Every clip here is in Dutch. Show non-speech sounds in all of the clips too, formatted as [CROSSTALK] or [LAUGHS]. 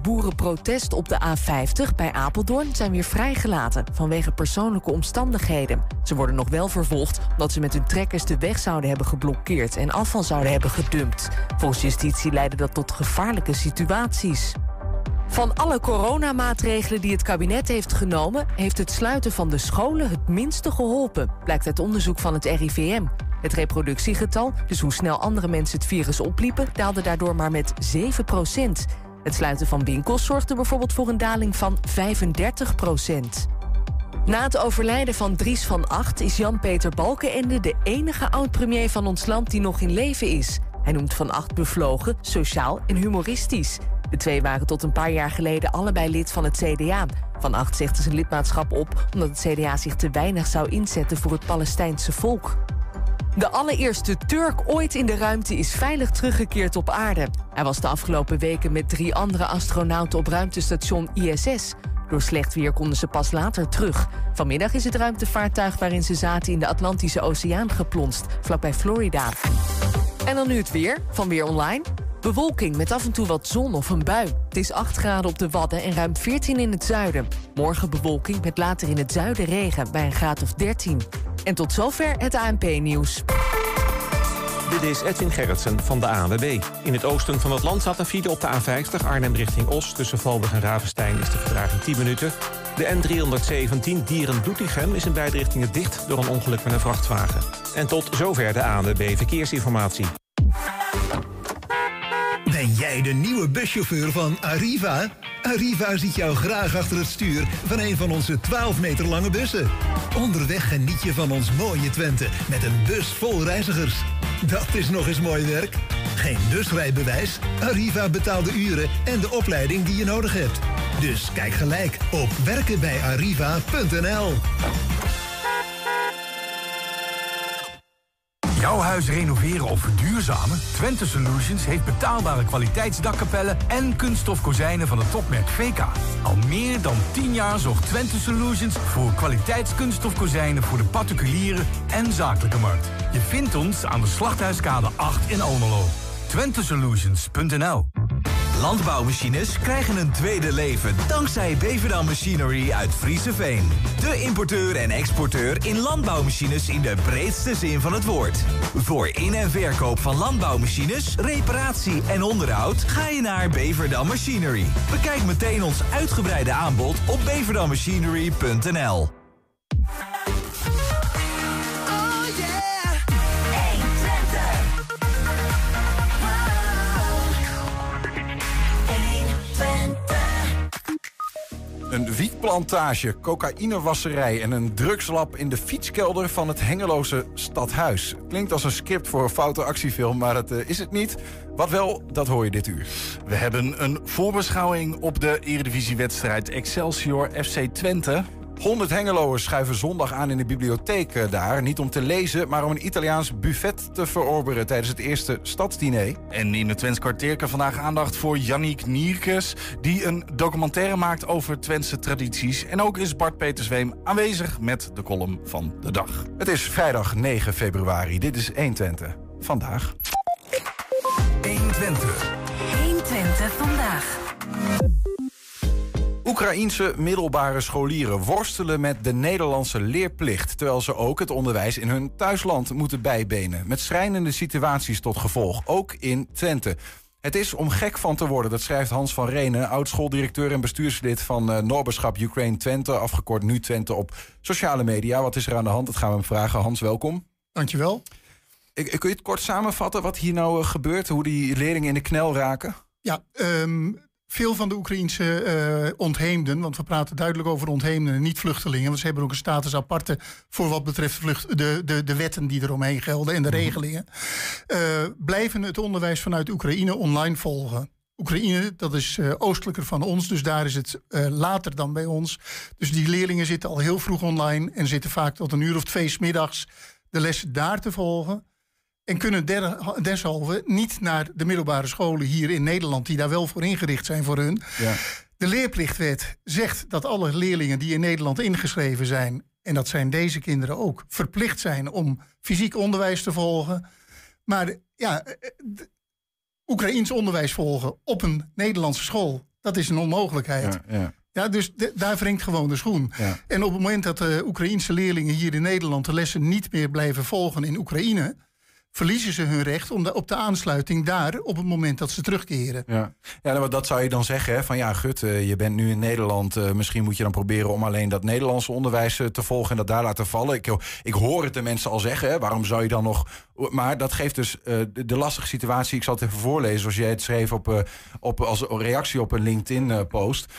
Boerenprotest op de A50 bij Apeldoorn zijn weer vrijgelaten vanwege persoonlijke omstandigheden. Ze worden nog wel vervolgd omdat ze met hun trekkers de weg zouden hebben geblokkeerd en afval zouden hebben gedumpt. Volgens justitie leidde dat tot gevaarlijke situaties. Van alle coronamaatregelen die het kabinet heeft genomen, heeft het sluiten van de scholen het minste geholpen, blijkt uit onderzoek van het RIVM. Het reproductiegetal, dus hoe snel andere mensen het virus opliepen, daalde daardoor maar met 7 procent. Het sluiten van winkels zorgde bijvoorbeeld voor een daling van 35 procent. Na het overlijden van Dries van Acht is Jan-Peter Balkenende de enige oud-premier van ons land die nog in leven is. Hij noemt Van Acht bevlogen, sociaal en humoristisch. De twee waren tot een paar jaar geleden allebei lid van het CDA. Van Acht zegde zijn lidmaatschap op omdat het CDA zich te weinig zou inzetten voor het Palestijnse volk. De allereerste Turk ooit in de ruimte is veilig teruggekeerd op aarde. Hij was de afgelopen weken met drie andere astronauten op ruimtestation ISS. Door slecht weer konden ze pas later terug. Vanmiddag is het ruimtevaartuig waarin ze zaten in de Atlantische Oceaan geplonst, vlakbij Florida. En dan nu het weer van Weer Online. Bewolking met af en toe wat zon of een bui. Het is 8 graden op de Wadden en ruim 14 in het zuiden. Morgen bewolking met later in het zuiden regen bij een graad of 13. En tot zover het ANP-nieuws. Dit is Edwin Gerritsen van de ANWB. In het oosten van het land staat een file op de A50 Arnhem richting Os. Tussen Valburg en Ravenstein is de vertraging 10 minuten. De N317 Dieren-Doetinchem is in beide richtingen dicht... door een ongeluk met een vrachtwagen. En tot zover de ANWB Verkeersinformatie. Ben jij de nieuwe buschauffeur van Arriva? Arriva ziet jou graag achter het stuur van een van onze 12 meter lange bussen. Onderweg geniet je van ons mooie Twente met een bus vol reizigers. Dat is nog eens mooi werk. Geen busrijbewijs? Arriva betaalt de uren en de opleiding die je nodig hebt. Dus kijk gelijk op werkenbijarriva.nl. Jouw huis renoveren of verduurzamen? Twente Solutions heeft betaalbare kwaliteitsdakkapellen en kunststof kozijnen van het topmerk VK. Al meer dan 10 jaar zorgt Twente Solutions voor kwaliteitskunststof kozijnen voor de particuliere en zakelijke markt. Je vindt ons aan de Slachthuiskade 8 in Almelo. TwenteSolutions.nl Landbouwmachines krijgen een tweede leven dankzij Beverdan Machinery uit Frieseveen. De importeur en exporteur in landbouwmachines in de breedste zin van het woord. Voor in- en verkoop van landbouwmachines, reparatie en onderhoud ga je naar Beverdan Machinery. Bekijk meteen ons uitgebreide aanbod op beverdanmachinery.nl. wietplantage, cocaïnewasserij en een drugslab in de fietskelder van het Hengeloze stadhuis. Klinkt als een script voor een foute actiefilm, maar dat eh, is het niet. Wat wel, dat hoor je dit uur. We hebben een voorbeschouwing op de Eredivisiewedstrijd Excelsior FC Twente. 100 Hengeloers schuiven zondag aan in de bibliotheek eh, daar. Niet om te lezen, maar om een Italiaans buffet te verorberen tijdens het eerste stadsdiner. En in het Twents kwartierke vandaag aandacht voor Yannick Nierkes... die een documentaire maakt over Twentse tradities. En ook is Bart Petersweem aanwezig met de column van de dag. Het is vrijdag 9 februari. Dit is 1 Twente. Vandaag. 120. 120 vandaag. Oekraïense middelbare scholieren worstelen met de Nederlandse leerplicht... terwijl ze ook het onderwijs in hun thuisland moeten bijbenen. Met schrijnende situaties tot gevolg, ook in Twente. Het is om gek van te worden, dat schrijft Hans van Renen... oud-schooldirecteur en bestuurslid van uh, Ukraine Twente... afgekort nu Twente op sociale media. Wat is er aan de hand? Dat gaan we hem vragen. Hans, welkom. Dankjewel. Ik, kun je het kort samenvatten wat hier nou uh, gebeurt? Hoe die leerlingen in de knel raken? Ja, um, veel van de Oekraïnse uh, ontheemden, want we praten duidelijk over ontheemden en niet vluchtelingen, want ze hebben ook een status aparte voor wat betreft vlucht, de, de, de wetten die eromheen gelden en de regelingen, uh, blijven het onderwijs vanuit Oekraïne online volgen. Oekraïne, dat is uh, oostelijker van ons, dus daar is het later dan bij ons. Dus die leerlingen zitten al heel vroeg online en zitten vaak tot een uur of twee smiddags de lessen daar te volgen. En kunnen deshalve niet naar de middelbare scholen hier in Nederland, die daar wel voor ingericht zijn voor hun. Ja. De leerplichtwet zegt dat alle leerlingen die in Nederland ingeschreven zijn, en dat zijn deze kinderen ook, verplicht zijn om fysiek onderwijs te volgen. Maar ja, Oekraïens onderwijs volgen op een Nederlandse school Dat is een onmogelijkheid. Ja, ja. Ja, dus de- daar wringt gewoon de schoen. Ja. En op het moment dat de Oekraïense leerlingen hier in Nederland de lessen niet meer blijven volgen in Oekraïne, verliezen ze hun recht om op de aansluiting daar op het moment dat ze terugkeren. Ja, ja nou, dat zou je dan zeggen. Hè? Van ja, Gut, je bent nu in Nederland. eh, misschien moet je dan proberen om alleen dat Nederlandse onderwijs eh, te volgen en dat daar laten vallen. Ik, ik hoor het de mensen al zeggen. Waarom zou je dan nog. Maar dat geeft dus eh, de, de lastige situatie. Ik zal het even voorlezen zoals jij het schreef op, op, als reactie op een LinkedIn-post.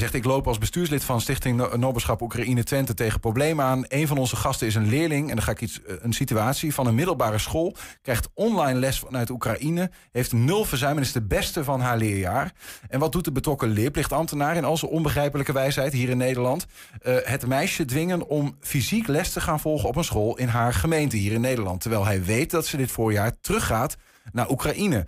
Zegt, ik loop als bestuurslid van Stichting No- Nobelschap Oekraïne Twente tegen problemen aan. Een van onze gasten is een leerling, en dan ga ik iets, eh, een situatie van een middelbare school. Krijgt online les vanuit Oekraïne. Heeft nul verzuim en is de beste van haar leerjaar. En wat doet de betrokken leerplichtambtenaar in al zijn onbegrijpelijke wijsheid hier in Nederland? Eh, het meisje dwingen om fysiek les te gaan volgen op een school in haar gemeente hier in Nederland. Terwijl hij weet dat ze dit voorjaar teruggaat naar Oekraïne.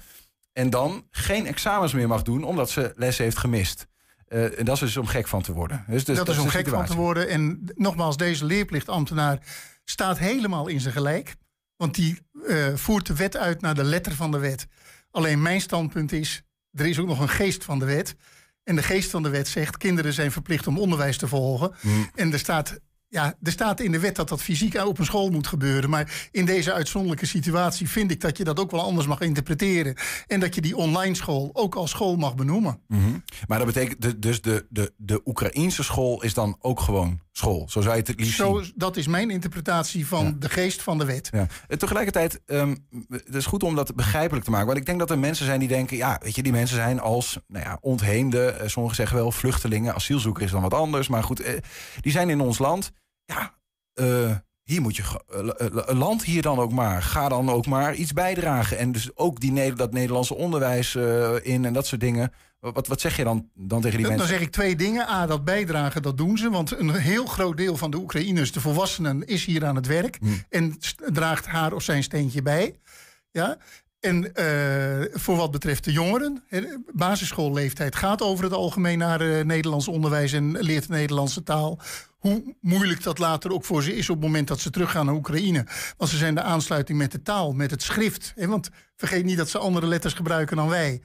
En dan geen examens meer mag doen omdat ze les heeft gemist. Eh, en dat is dus om gek van te worden. Dus, dus dat is om gek van te worden. En nogmaals, deze leerplichtambtenaar staat helemaal in zijn gelijk. Want die eh, voert de wet uit naar de letter van de wet. Alleen mijn standpunt is, er is ook nog een geest van de wet. En de geest van de wet zegt, kinderen zijn verplicht om onderwijs te volgen. Mm. En er staat, ja, er staat in de wet dat dat fysiek op een school moet gebeuren. Maar in deze uitzonderlijke situatie vind ik dat je dat ook wel anders mag interpreteren. En dat je die online school ook als school mag benoemen. Mhm. Maar dat betekent dus de, de, de Oekraïense school is dan ook gewoon school. Zo zou je het liefst Zo, zien. dat is mijn interpretatie van de geest van de wet. Ja. Eh, Tegelijkertijd, ehm, het is goed om dat begrijpelijk te maken. Want ik denk dat er mensen zijn die denken... ja, weet je, die mensen zijn als nou ja, ontheemden. eh, sommigen zeggen wel vluchtelingen. Asielzoeker is dan wat anders. Maar goed, eh, die zijn in ons land. Ja, eh, hier moet je... eh, land hier dan ook maar. Ga dan ook maar iets bijdragen. En dus ook die, Ne- dat Nederlandse onderwijs in en dat soort dingen. Wat, wat zeg je dan, dan tegen die Dan, dan mensen? zeg ik twee dingen. A, dat bijdragen, dat doen ze. Want een heel groot deel van de Oekraïners, de volwassenen, is hier aan het werk. Hmm. En draagt haar of zijn steentje bij. Ja? En voor wat betreft de jongeren, basisschoolleeftijd gaat over het algemeen naar Nederlands onderwijs en leert de Nederlandse taal. Hoe moeilijk dat later ook voor ze is op het moment dat ze teruggaan naar Oekraïne. Want ze zijn de aansluiting met de taal, met het schrift. Hè? Want vergeet niet dat ze andere letters gebruiken dan wij.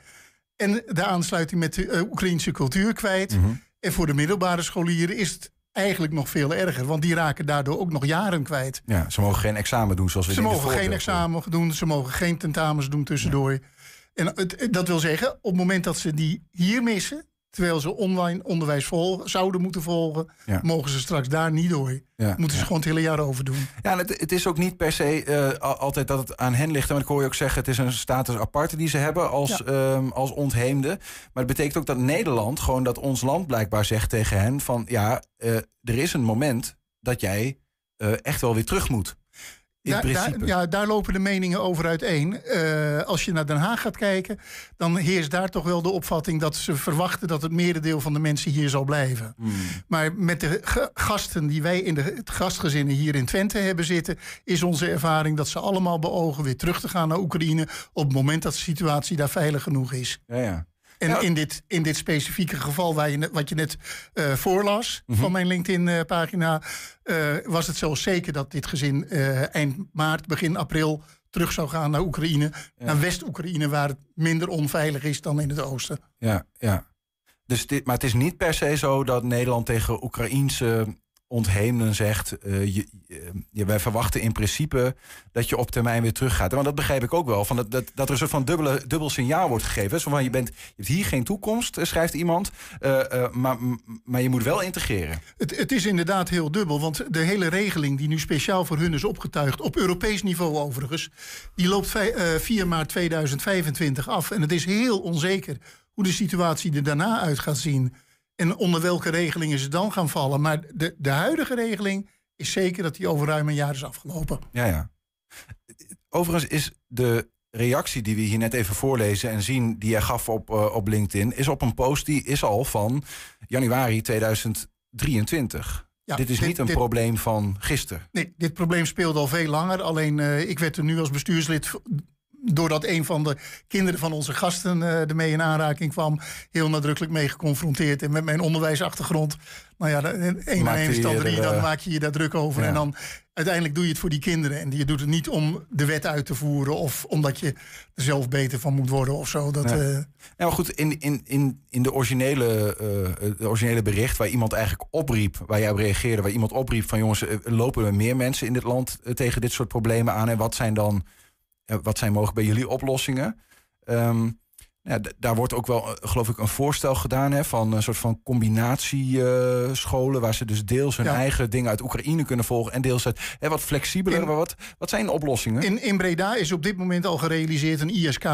En de aansluiting met de eh, Oekraïnse cultuur kwijt. Mhm. En voor de middelbare scholieren is het eigenlijk nog veel erger. Want die raken daardoor ook nog jaren kwijt. Ja, ze mogen geen examen doen zoals we Ze mogen geen examen doen, ze mogen geen tentamens doen tussendoor. En het, dat wil zeggen, op het moment dat ze die hier missen, terwijl ze online onderwijs volgen, zouden moeten volgen, Ja. mogen ze straks daar niet door. Ja, Moeten ze ja. gewoon het hele jaar over doen. Ja, het, het is ook niet per se eh, al- altijd dat het aan hen ligt. Maar ik hoor je ook zeggen, het is een status aparte die ze hebben als, Ja. ehm, als ontheemde. Maar het betekent ook dat Nederland, gewoon dat ons land blijkbaar zegt tegen hen van... ja, eh, er is een moment dat jij eh, echt wel weer terug moet. In Daar, ja, daar lopen de meningen over uiteen. Eh, als je naar Den Haag gaat kijken, dan heerst daar toch wel de opvatting dat ze verwachten dat het merendeel van de mensen hier zal blijven. Hmm. Maar met de ga- gasten die wij in de gastgezinnen hier in Twente hebben zitten, is onze ervaring dat ze allemaal beogen weer terug te gaan naar Oekraïne op het moment dat de situatie daar veilig genoeg is. Ja, ja. En Ja. in, dit, in dit specifieke geval waar je, wat je net eh, voorlas Mhm. van mijn LinkedIn-pagina, eh, was het zo zeker dat dit gezin eh, eind maart, begin april terug zou gaan naar Oekraïne, naar West-Oekraïne, waar het minder onveilig is dan in het oosten. ja, ja. Dus dit, maar het is niet per se zo dat Nederland tegen Oekraïense ontheemden zegt... eh, je, je, wij verwachten in principe dat je op termijn weer teruggaat. Want dat begrijp ik ook wel. Van dat, dat, dat er een soort van dubbele, dubbel signaal wordt gegeven. Zo van, je, bent, je hebt hier geen toekomst, eh, schrijft iemand. eh, eh, maar, maar je moet wel integreren. Het, het is inderdaad heel dubbel, want de hele regeling die nu speciaal voor hun is opgetuigd, op Europees niveau overigens, die loopt vij- eh, 4 maart 2025 af. En het is heel onzeker hoe de situatie er daarna uit gaat zien en onder welke regelingen ze dan gaan vallen. Maar de, de huidige regeling is zeker dat die over ruim een jaar is afgelopen. Ja, ja. Overigens is de reactie die we hier net even voorlezen en zien... die jij gaf op, eh, op LinkedIn, is op een post die is al van januari 2023. Ja, dit is dit- niet een dit- probleem van gisteren. Nee, dit probleem speelde al veel langer. Alleen eh, ik werd er nu als bestuurslid doordat een van de kinderen van onze gasten uh, ermee in aanraking kwam, heel nadrukkelijk mee geconfronteerd. En met mijn onderwijsachtergrond, nou ja, één na één drie, dan maak je je daar druk over. En dan uiteindelijk doe je het voor die kinderen. En je doet het niet om de wet uit te voeren of omdat je er zelf beter van moet worden of zo. Dat, ja. Uh... maar goed, in, in, in, in de originele, uh, de originele bericht waar iemand eigenlijk opriep, waar jij op reageerde, waar iemand opriep van jongens, lopen er meer mensen in dit land tegen dit soort problemen aan? En wat zijn dan, wat zijn mogelijk bij jullie oplossingen? Um, ja, daar wordt ook wel, eh, geloof ik, een voorstel gedaan hè, van een soort van combinatiescholen. Uh, waar ze dus deels hun eigen dingen uit Oekraïne kunnen volgen. En deels het hè, wat flexibeler. In, wat, wat zijn de oplossingen? In, in Breda is op dit moment al gerealiseerd een ISK.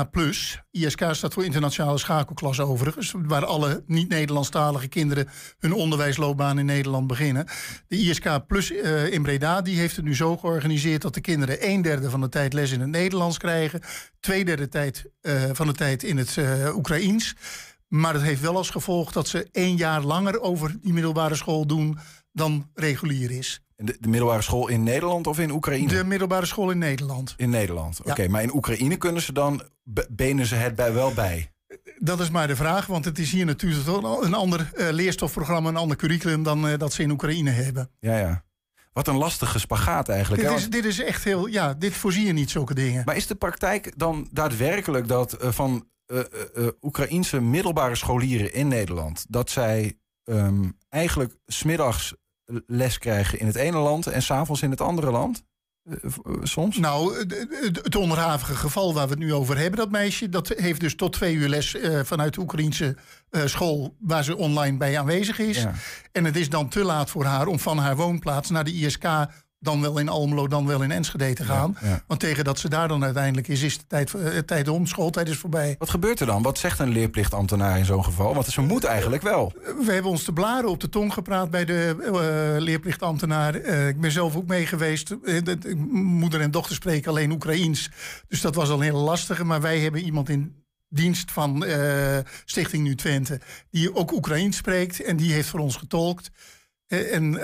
ISK staat voor internationale schakelklasse overigens. Waar alle niet-Nederlandstalige kinderen hun onderwijsloopbaan in Nederland beginnen. De ISK Plus uh, in Breda die heeft het nu zo georganiseerd dat de kinderen een derde van de tijd les in het Nederlands krijgen. Twee derde tijd, uh, van de tijd in het uh, Oekraïens. Maar dat heeft wel als gevolg dat ze één jaar langer over die middelbare school doen dan regulier is. De, de, middelbare school in Nederland of in Oekraïne? De middelbare school in Nederland. In Nederland, oké. Maar in Oekraïne kunnen ze dan, benen ze het bij wel bij? Dat is maar de vraag, want het is hier natuurlijk een ander uh, leerstofprogramma, een ander curriculum dan uh, dat ze in Oekraïne hebben. Ja, ja. Wat een lastige spagaat eigenlijk. Dit, is, dit is echt heel, ja, dit voorzie je niet zulke dingen. Maar is de praktijk dan daadwerkelijk dat uh, van uh, uh, Oekraïense middelbare scholieren in Nederland, dat zij um, eigenlijk smiddags les krijgen in het ene land en s'avonds in het andere land? soms? Nou, het onderhavige geval waar we het nu over hebben, dat meisje, dat heeft dus tot twee uur les uh, vanuit de Oekraïnse uh, school waar ze online bij aanwezig is. Ja. En het is dan te laat voor haar om van haar woonplaats naar de ISK dan wel in Almelo, dan wel in Enschede te gaan. Ja, ja. Want tegen dat ze daar dan uiteindelijk is, is de tijd, uh, tijd om, schooltijd is voorbij. Wat gebeurt er dan? Wat zegt een leerplichtambtenaar in zo'n geval? Want ze moet eigenlijk wel. We hebben ons de blaren op de tong gepraat bij de uh, leerplichtambtenaar. Uh, ik ben zelf ook mee geweest. moeder en dochter spreken alleen Oekraïens. Dus dat was al heel lastig. Maar wij hebben iemand in dienst van Stichting Nu Twente... die ook Oekraïens spreekt en die heeft voor ons getolkt... En uh,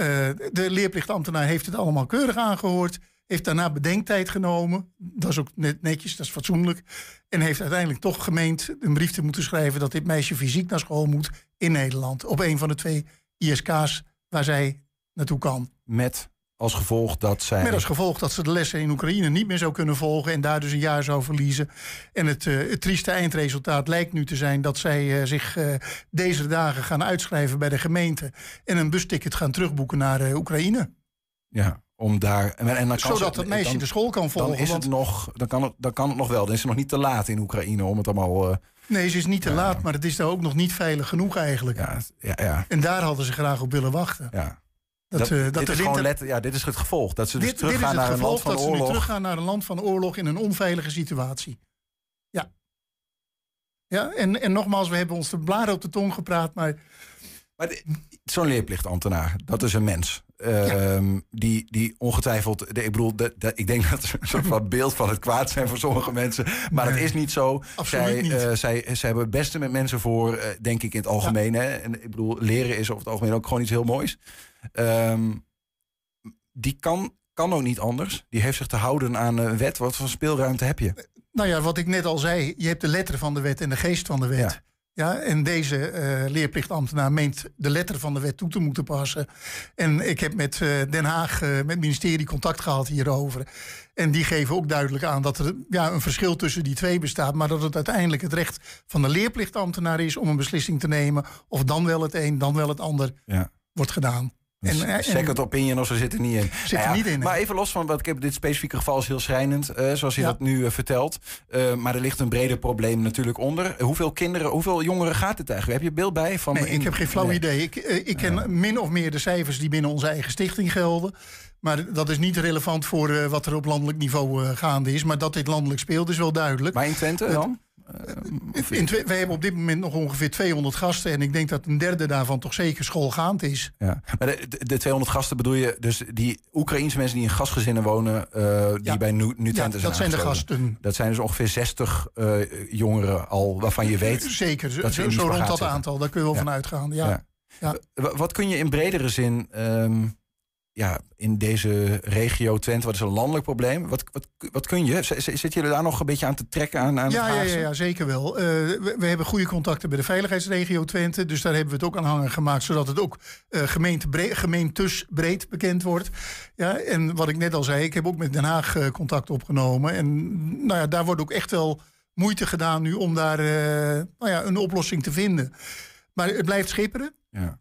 de leerplichtambtenaar heeft het allemaal keurig aangehoord. Heeft daarna bedenktijd genomen. Dat is ook net netjes, dat is fatsoenlijk. En heeft uiteindelijk toch gemeend een brief te moeten schrijven... dat dit meisje fysiek naar school moet in Nederland. Op een van de twee ISK's waar zij naartoe kan. Met als gevolg dat zij. Met als gevolg dat ze de lessen in Oekraïne niet meer zou kunnen volgen. en daar dus een jaar zou verliezen. En het, uh, het trieste eindresultaat lijkt nu te zijn dat zij uh, zich uh, deze dagen gaan uitschrijven bij de gemeente. en een busticket gaan terugboeken naar Oekraïne. Ja, om daar. En, en dan kan Zodat het meisje dan, de school kan volgen. Dan, is het nog, dan, kan het, dan kan het nog wel. Dan is het nog niet te laat in Oekraïne om het allemaal. Nee, ze is niet te laat, maar het is daar ook nog niet veilig genoeg eigenlijk. Ja, ja, ja. En daar hadden ze graag op willen wachten. Ja. Dat, Dat, uh, dat dit, is gewoon let, ja, dit is het gevolg. Dat ze dus dit, dit is teruggaan het naar een land van dat ze nu oorlog. teruggaan naar een land van oorlog in een onveilige situatie. Ja. Ja, en, en nogmaals, we hebben ons de blaren op de tong gepraat, maar Maar zo'n leerplichtambtenaar, dat is een mens. Ehm, die, die ongetwijfeld, de- ik bedoel, de, de- ik denk [LAUGHS] dat er een soort van beeld van het kwaad zijn voor sommige mensen. Maar dat Nee, is niet zo. zij, niet. eh, zij, zij hebben het beste met mensen voor, eh, denk ik in het algemeen. Hè? En ik bedoel, leren is over het algemeen ook gewoon iets heel moois. Ehm, die kan, kan ook niet anders. Die heeft zich te houden aan een wet. Wat voor speelruimte heb je? nou ja, wat ik net al zei, je hebt de letter van de wet en de geest van de wet. Ja. Ja. en deze eh, leerplichtambtenaar meent de letter van de wet toe te moeten passen. En ik heb met eh, Den Haag, eh, met het ministerie, contact gehad hierover. En die geven ook duidelijk aan dat er ja, een verschil tussen die twee bestaat. Maar dat het uiteindelijk het recht van de leerplichtambtenaar is om een beslissing te nemen. Of dan wel het een, dan wel het ander Ja. wordt gedaan. En, eh, en- Second opinion of ze zit er niet in. Zit Nou er ja, niet in. Maar even los van wat ik heb, dit specifieke geval is heel schrijnend, eh, zoals je Ja. dat nu eh, vertelt. Maar er ligt een breder probleem natuurlijk onder. Hoeveel kinderen, hoeveel jongeren gaat het eigenlijk? Heb je beeld bij? Van Nee, in- ik heb geen flauw Nee. idee. Ik, ik ken min of meer de cijfers die binnen onze eigen stichting gelden. Maar dat is niet relevant voor wat er op landelijk niveau gaande is. Maar dat dit landelijk speelt is wel duidelijk. Maar in Twente dan? In Twe- wij hebben op dit moment nog ongeveer 200 gasten. En ik denk dat een derde daarvan toch zeker schoolgaand is. Ja. Maar de, de, de 200 gasten bedoel je dus die Oekraïense mensen die in gastgezinnen wonen, eh, die Ja. bij Nu, nu Ja, dat zijn de gasten. Dat zijn dus ongeveer 60 eh, jongeren al waarvan je weet. Zeker, zo, dat die zo rond dat zitten. aantal. Daar kun je wel van uitgaan. Ja. Ja. Ja. Wa- Wat kun je in bredere zin ehm, ja, in deze regio Twente, wat is een landelijk probleem? Wat, wat, wat kun je? Zitten jullie daar nog een beetje aan te trekken aan, aan Ja, ja, ja, ja, zeker wel. Eh, we, we hebben goede contacten bij de veiligheidsregio Twente. Dus daar hebben we het ook aan hangen gemaakt. Zodat het ook eh gemeentebreed, gemeentusbreed bekend wordt. Ja, en wat ik net al zei, ik heb ook met Den Haag eh, contact opgenomen. En nou ja, daar wordt ook echt wel moeite gedaan nu om daar nou ja, een oplossing te vinden. Maar het blijft schipperen. Ja.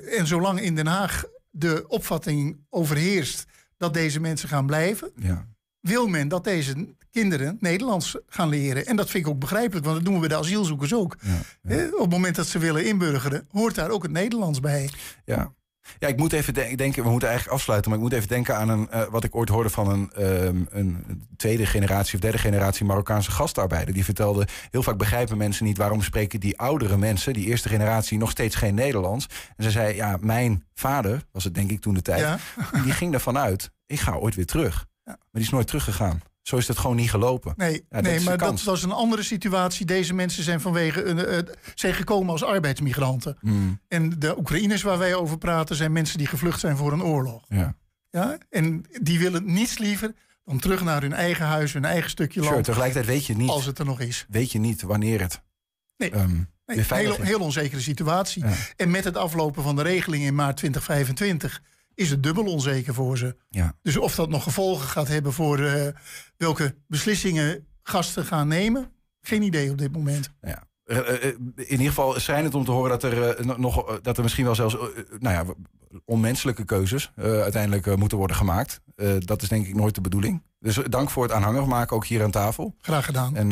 En zolang in Den Haag de opvatting overheerst dat deze mensen gaan blijven, Ja. wil men dat deze kinderen Nederlands gaan leren. En dat vind ik ook begrijpelijk, want dat doen we bij de asielzoekers ook. Hè, Op het moment dat ze willen inburgeren, hoort daar ook het Nederlands bij. Ja. Ja, ik moet even de- denken, we moeten eigenlijk afsluiten, maar ik moet even denken aan een, eh, wat ik ooit hoorde van een, ehm, een tweede generatie of derde generatie Marokkaanse gastarbeider. Die vertelde, heel vaak begrijpen mensen niet waarom spreken die oudere mensen, die eerste generatie, nog steeds geen Nederlands. En ze zei, ja, mijn vader, was het denk ik toen de tijd, Ja. die ging ervan uit, ik ga ooit weer terug. Maar die is nooit teruggegaan. Zo is het gewoon niet gelopen. Nee, Ja, nee maar dat was een andere situatie. Deze mensen zijn vanwege een, eh, zijn gekomen als arbeidsmigranten. Mm, En de Oekraïners waar wij over praten zijn mensen die gevlucht zijn voor een oorlog. ja. Ja? En die willen niets liever dan terug naar hun eigen huis, hun eigen stukje Sure, land, tegelijkertijd weet je niet, als het er nog is. weet je niet wanneer het Nee. veilig heel, heel onzekere situatie. Ja. En met het aflopen van de regeling in maart 2025 is het dubbel onzeker voor ze. Ja. Dus of dat nog gevolgen gaat hebben voor eh, welke beslissingen gasten gaan nemen, geen idee op dit moment. Ja. Eh, eh, in ieder geval schijnt het om te horen dat er, no- nog, dat er misschien wel zelfs nou ja, onmenselijke keuzes uiteindelijk moeten worden gemaakt. Dat is denk ik nooit de bedoeling. Dus dank voor het aanhanger maken, ook hier aan tafel. Graag gedaan. En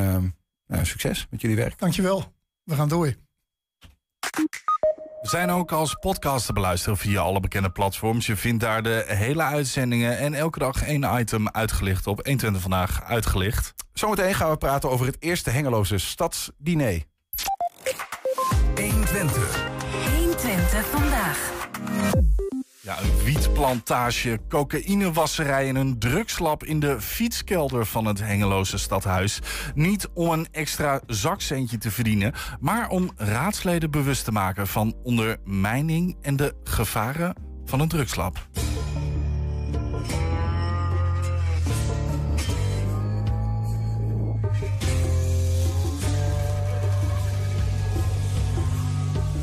nou, succes met jullie werk. Dankjewel. We gaan door. We zijn ook als podcast te beluisteren via alle bekende platforms. Je vindt daar de hele uitzendingen en elke dag één item uitgelicht op 120 vandaag uitgelicht. Zometeen gaan we praten over het eerste Hengeloze stadsdiner. 120. 120 vandaag. Ja, een wietplantage, cocaïnewasserij en een drugslab in de fietskelder van het Hengeloze stadhuis. Niet om een extra zakcentje te verdienen, maar om raadsleden bewust te maken van ondermijning en de gevaren van een drugslab.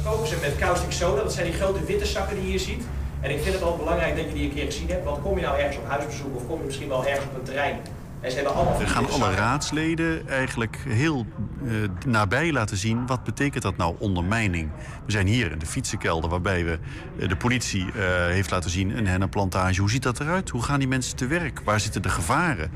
koken ze met caustic soda. Dat zijn die grote witte zakken die je hier ziet. En ik vind het altijd belangrijk dat je die een keer gezien hebt. Want kom je nou ergens op huisbezoek of kom je misschien wel ergens op een terrein. En ze hebben allemaal We gaan alle raadsleden eigenlijk heel eh, nabij laten zien... wat betekent dat nou ondermijning? We zijn hier in de fietsenkelder waarbij we eh, de politie eh, heeft laten zien... een hennenplantage. Hoe ziet dat eruit? Hoe gaan die mensen te werk? Waar zitten de gevaren?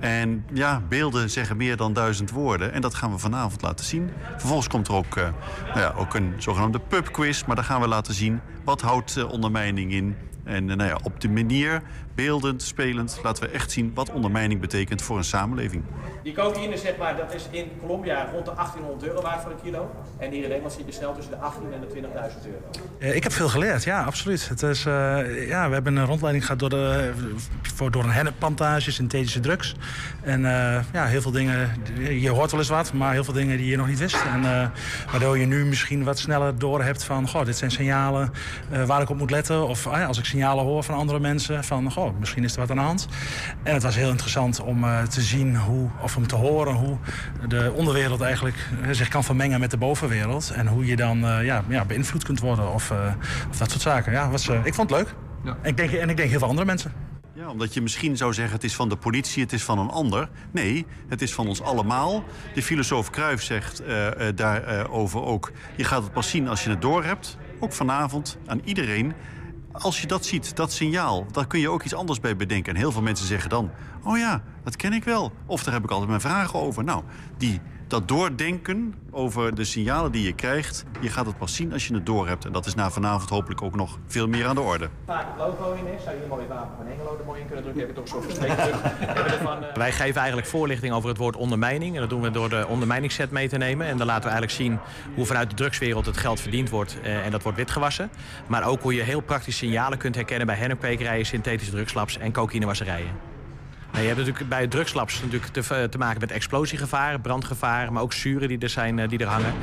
En ja, beelden zeggen meer dan duizend woorden. En dat gaan we vanavond laten zien. Vervolgens komt er ook, eh, nou ja, ook een zogenaamde pubquiz. Maar daar gaan we laten zien wat houdt ondermijning in... En nou ja, op die manier, beeldend, spelend, laten we echt zien wat ondermijning betekent voor een samenleving. Die cocaïne, zeg maar, dat is in Colombia rond de 1800 euro waard voor een kilo. En hier in Nederland zit je snel tussen de 18 en de 20.000 euro. Eh, Ik heb veel geleerd, ja, absoluut. Het is, eh, ja, we hebben een rondleiding gehad door, de, voor, door een hennepplantage, synthetische drugs. En eh, ja, heel veel dingen, je hoort wel eens wat, maar heel veel dingen die je nog niet wist. En, eh, waardoor je nu misschien wat sneller door hebt van, goh, dit zijn signalen eh, waar ik op moet letten. Of ah ja, als ik signalen hoor van andere mensen, van, goh, misschien is er wat aan de hand. En het was heel interessant om eh, te zien hoe, of om te horen hoe de onderwereld eigenlijk eh, zich kan vermengen met de bovenwereld. En hoe je dan eh, ja, ja, beïnvloed kunt worden of, eh, of dat soort zaken. Ja, was, ik vond het leuk. Ik denk, en ik denk heel veel andere mensen. Ja, omdat je misschien zou zeggen het is van de politie, het is van een ander. Nee, het is van ons allemaal. De filosoof Cruijff zegt eh, eh, daarover ook... je gaat het pas zien als je het doorhebt. Ook vanavond aan iedereen. Als je dat ziet, dat signaal, daar kun je ook iets anders bij bedenken. En heel veel mensen zeggen dan... oh ja, dat ken ik wel. Of daar heb ik altijd mijn vragen over. Nou, die, dat doordenken over de signalen die je krijgt... je gaat het pas zien als je het doorhebt. En dat is na vanavond hopelijk ook nog veel meer aan de orde. Vaak het logo in is, zou je mooi wapen van Hengelo er mooi in kunnen drukken. Heb je toch [LAUGHS] we ervan, eh, Wij geven eigenlijk voorlichting over het woord ondermijning. En dat doen we door de ondermijningsset mee te nemen. En dan laten we eigenlijk zien hoe vanuit de drugswereld het geld verdiend wordt. eh, en dat wordt witgewassen. Maar ook hoe je heel praktisch signalen kunt herkennen bij hennepkwekerijen, synthetische drugslabs en cocaïnewasserijen. Je hebt natuurlijk bij drugslabs natuurlijk te, te, maken met explosiegevaar, brandgevaar, maar ook zuren die er, zijn, die er hangen.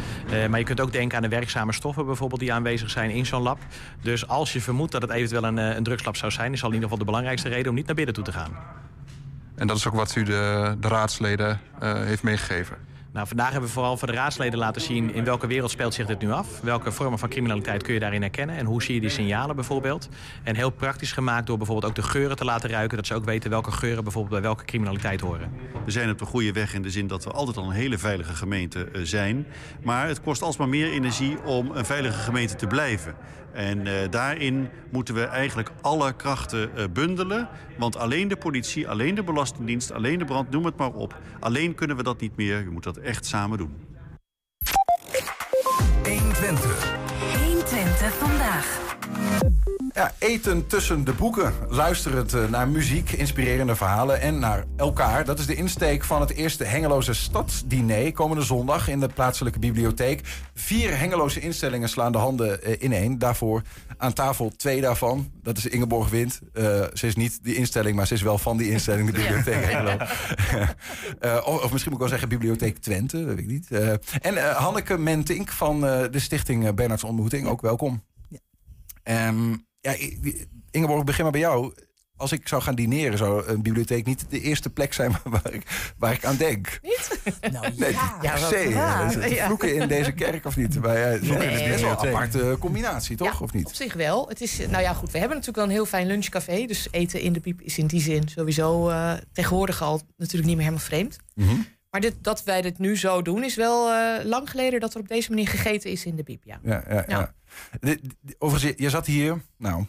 maar je kunt ook denken aan de werkzame stoffen bijvoorbeeld die aanwezig zijn in zo'n lab. Dus als je vermoedt dat het eventueel een, een drugslab zou zijn, is al in ieder geval de belangrijkste reden om niet naar binnen toe te gaan. En dat is ook wat u de, de raadsleden heeft meegegeven? Nou, vandaag hebben we vooral voor de raadsleden laten zien in welke wereld speelt zich dit nu af. Welke vormen van criminaliteit kun je daarin herkennen en hoe zie je die signalen bijvoorbeeld. En heel praktisch gemaakt door bijvoorbeeld ook de geuren te laten ruiken. Dat ze ook weten welke geuren bijvoorbeeld bij welke criminaliteit horen. We zijn op de goede weg in de zin dat we altijd al een hele veilige gemeente eh, zijn. Maar het kost alsmaar meer energie om een veilige gemeente te blijven. En uh, daarin moeten we eigenlijk alle krachten uh, bundelen. Want alleen de politie, alleen de Belastingdienst, alleen de brand, noem het maar op. Alleen kunnen we dat niet meer. Je moet dat echt samen doen. 120. 120 vandaag. Ja, eten tussen de boeken. Luisterend eh, naar muziek, inspirerende verhalen en naar elkaar. Dat is de insteek van het eerste Hengeloze Stadsdiner komende zondag in de plaatselijke bibliotheek. Vier Hengeloze instellingen slaan de handen uh, ineen. Daarvoor aan tafel twee daarvan. Dat is Ingeborg Wind. Uh, ze is niet die instelling, maar ze is wel van die instelling, de bibliotheek. Hengelo. [LAUGHS] of, of, misschien moet ik wel zeggen bibliotheek Twente, dat weet ik niet. en Hanneke Mentink van de stichting Bernards Ontmoeting, ook welkom. Um, ja, Ingeborg, begin maar bij jou. Als ik zou gaan dineren, zou een bibliotheek niet de eerste plek zijn [LAUGHS] waar ik, waar ik aan denk. Niet? Nou, nee, ja, ja, per se. Ja. Vloeken in deze kerk of niet? Maar, ja, nee. Het is best wel een aparte combinatie, toch? of niet? Op zich wel. Het is, nou ja, goed. We hebben natuurlijk wel een heel fijn lunchcafé. Dus eten in de piep is in die zin sowieso uh, tegenwoordig al natuurlijk niet meer helemaal vreemd. Mm -hmm. Maar dit, dat wij dit nu zo doen, is wel uh, lang geleden dat er op deze manier gegeten is in de piep. Ja, ja, ja. Overigens, je zat hier, nou,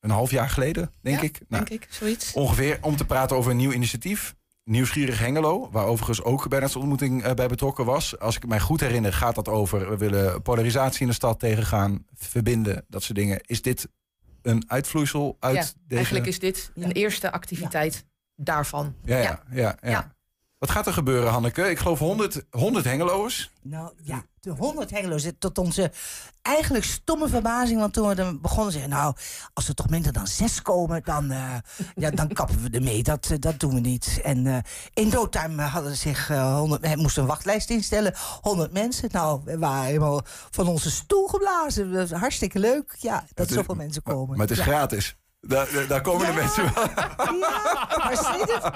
een half jaar geleden, denk ja, ik. Nou, denk ik, zoiets. Ongeveer om te praten over een nieuw initiatief. Nieuwsgierig Hengelo, waar overigens ook de ontmoeting uh, bij betrokken was. Als ik mij goed herinner, gaat dat over... we willen polarisatie in de stad tegengaan, verbinden, dat soort dingen. Is dit een uitvloeisel uit ja, deze... eigenlijk is dit een eerste activiteit daarvan. Ja, ja, ja. Wat gaat er gebeuren, Hanneke? Ik geloof 100, 100 Hengeloers. Nou ja, de 100 Hengeloers. Tot onze eigenlijk stomme verbazing. Want toen we er begonnen zeggen, nou, als er toch minder dan zes komen, dan, uh, [LAUGHS] ja, dan kappen we ermee. Dat, uh, dat doen we niet. En uh, in no time hadden zich 100, moesten een wachtlijst instellen. 100 mensen. Nou, we waren helemaal van onze stoel geblazen. Dat was hartstikke leuk. Ja, dat zoveel mensen komen. Maar het is ja. gratis. Daar, daar komen ja. de mensen wel. Ja, maar, het het,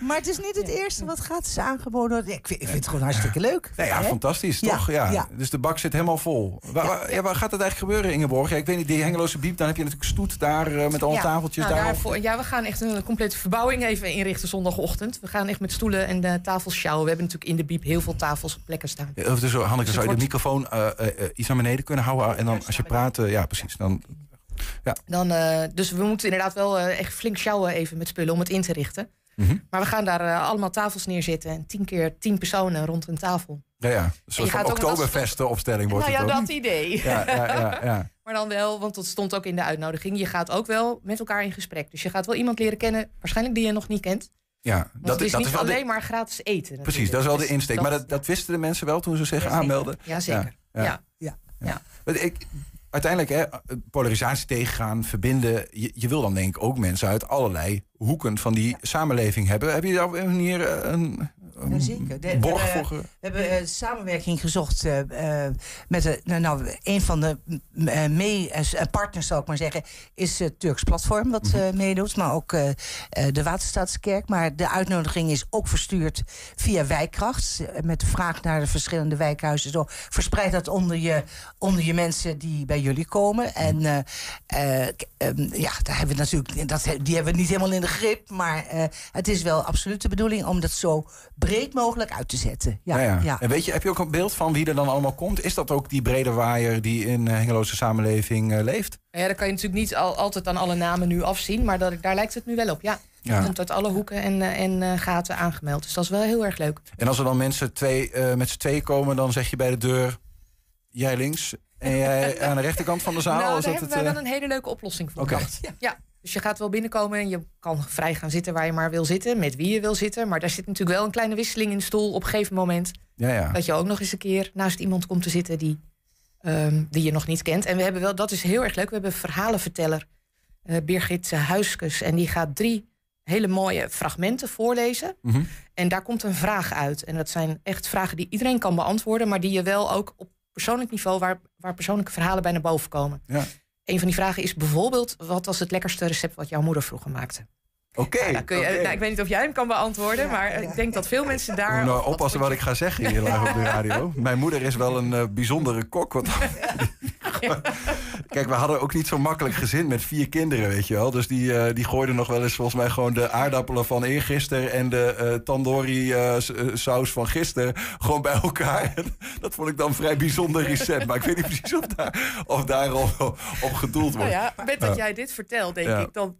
maar het is niet het eerste wat gratis aangeboden wordt. Ik vind, ik vind het gewoon hartstikke leuk. Nee, ja, hè? fantastisch, toch? Ja. ja. Dus de bak zit helemaal vol. Waar, waar, ja, waar gaat het eigenlijk gebeuren, Ingeborg? Ja, ik weet niet, die Hengeloze Biep, dan heb je natuurlijk stoet daar uh, met alle tafeltjes. Nou, daar daarvoor, ja, we gaan echt een complete verbouwing even inrichten zondagochtend. We gaan echt met stoelen en de tafels sjouwen. We hebben natuurlijk in de Biep heel veel tafels op plekken staan. Ja, dus, Hanneke, zou je de microfoon uh, uh, iets naar beneden kunnen houden? En dan als je praat, ja precies, dan... Ja. Dan, uh, dus we moeten inderdaad wel uh, echt flink sjouwen even met spullen om het in te richten. Mm -hmm. Maar we gaan daar uh, allemaal tafels neerzetten. En tien keer tien personen rond een tafel. Ja, ja. Een soort van oktoberfestenopstelling wordt nou, het ja, ook. dat idee. Ja, ja, ja, ja. [LAUGHS] maar dan wel, want dat stond ook in de uitnodiging. Je gaat ook wel met elkaar in gesprek. Dus je gaat wel iemand leren kennen, waarschijnlijk die je nog niet kent. Ja, dat het is dat niet is alleen de... maar gratis eten. Natuurlijk. Precies, dat is wel de insteek. Dat, maar dat, dat wisten de mensen wel toen ze zich ja, aanmelden. Ja, zeker. Ja, ja. ja. ja. Ik, uiteindelijk, hè, polarisatie tegengaan, verbinden. Je, je, wil dan denk ik ook mensen uit allerlei hoeken van die samenleving hebben. Heb je daar op een manier een, een ja, zeker. De, borg we hebben, voor? We hebben uh, samenwerking gezocht uh, uh, met uh, nou, een van de mee, partners, zal ik maar zeggen, is het Turks Platform, wat -hmm. meedoet. Maar ook de Waterstaatskerk. Maar de uitnodiging is ook verstuurd via Wijkkracht. Met de vraag naar de verschillende wijkhuizen. Zo verspreid dat onder je, onder je mensen die bij jullie komen. En um, ja, daar hebben we natuurlijk, dat, die hebben we niet helemaal in de grip. Maar het is wel absoluut de bedoeling om dat zo breed mogelijk uit te zetten. Ja, ja, ja. ja. En weet je, heb je ook een beeld van wie er dan allemaal komt? Is dat ook die brede waaier die in Hengeloze samenleving uh, leeft? Ja, dat kan je natuurlijk niet al, altijd aan alle namen nu afzien. Maar dat, daar lijkt het nu wel op, ja. Ja. Komt uit alle hoeken en, en uh, gaten aangemeld. Dus dat is wel heel erg leuk. En als er dan mensen twee, uh, met z'n twee komen, dan zeg je bij de deur... jij links en jij [LAUGHS] aan de rechterkant van de zaal? Nou, daar is dat hebben het, wij wel een hele leuke oplossing voor okay. ja. ja. Dus je gaat wel binnenkomen en je kan vrij gaan zitten waar je maar wil zitten. Met wie je wil zitten. Maar daar zit natuurlijk wel een kleine wisseling in de stoel op een gegeven moment. Ja, ja. Dat je ook nog eens een keer naast iemand komt te zitten die, um, die je nog niet kent. En we hebben wel, dat is heel erg leuk. We hebben een verhalenverteller, uh, Birgit Huiskes. En die gaat drie hele mooie fragmenten voorlezen. Mhm. En daar komt een vraag uit. En dat zijn echt vragen die iedereen kan beantwoorden, maar die je wel ook op persoonlijk niveau, waar, waar persoonlijke verhalen bij naar boven komen. Ja. Een van die vragen is bijvoorbeeld: wat was het lekkerste recept wat jouw moeder vroeger maakte? Oké. Nou, nou, ik weet niet of jij hem kan beantwoorden, maar eh, ik denk dat veel mensen daar. nou oppassen wat ik ga zeggen hier live op de [LAUGHS] radio. Mijn moeder is wel een eh, bijzondere kok. Want... Kijk, we hadden ook niet zo makkelijk gezin met vier kinderen, weet je wel. Dus die, eh, die gooiden nog wel eens volgens mij gewoon de aardappelen van eergisteren... en de eh tandoori saus van gisteren gewoon bij elkaar. [LAUGHS] dat vond ik dan een vrij bijzonder recept. Maar ik weet niet precies of daar, of daar op, op gedoeld wordt. Nou ja, met dat jij dit vertelt, denk Ja. ik dan.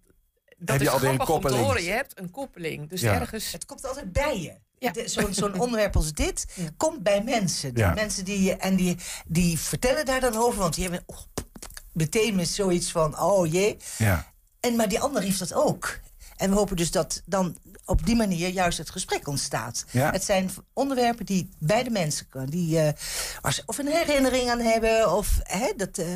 Dat Heb je is alweer een grappig om te koppeling? horen. Je hebt een koppeling. Dus Ja. ergens. Het komt altijd bij je. Ja. Zo'n zo'n [LAUGHS] onderwerp als dit komt bij mensen. De Ja. mensen die, en die, die vertellen daar dan over, want die hebben oh, meteen met zoiets van: oh jee. Ja. En, maar die ander heeft dat ook. En we hopen dus dat dan op die manier juist het gesprek ontstaat. Ja. Het zijn onderwerpen die bij de mensen komen. Die, eh, ze of een herinnering aan hebben. Of, hè, dat, eh,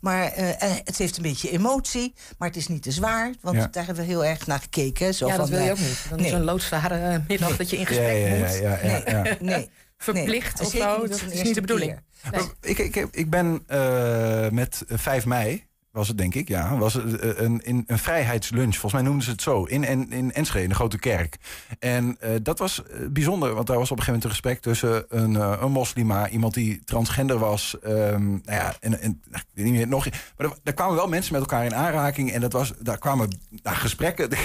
maar eh, het heeft een beetje emotie. Maar het is niet te zwaar. Want Ja. daar hebben we heel erg naar gekeken. Zo ja, van, dat wil je ook niet. Dan nee. is zo'n loodzware middag dat je in Ja, gesprek ja, ja, moet. ja, ja, ja. Nee, nee. Verplicht Nee, of zo. Dat is niet de bedoeling. Ik, ik, ik, ik ben eh, met 5 mei, was het denk ik, ja, was eh, een, een, vrijheidslunch. Volgens mij noemden ze het zo, in, in, in Enschede, in de Grote Kerk. En eh, dat was eh, bijzonder, want daar was op een gegeven moment een gesprek tussen een, een moslima, iemand die transgender was. ehm, nou ja, en, en nou, niet meer nog. Maar er kwamen wel mensen met elkaar in aanraking en dat was, daar kwamen nou, gesprekken. [LAUGHS]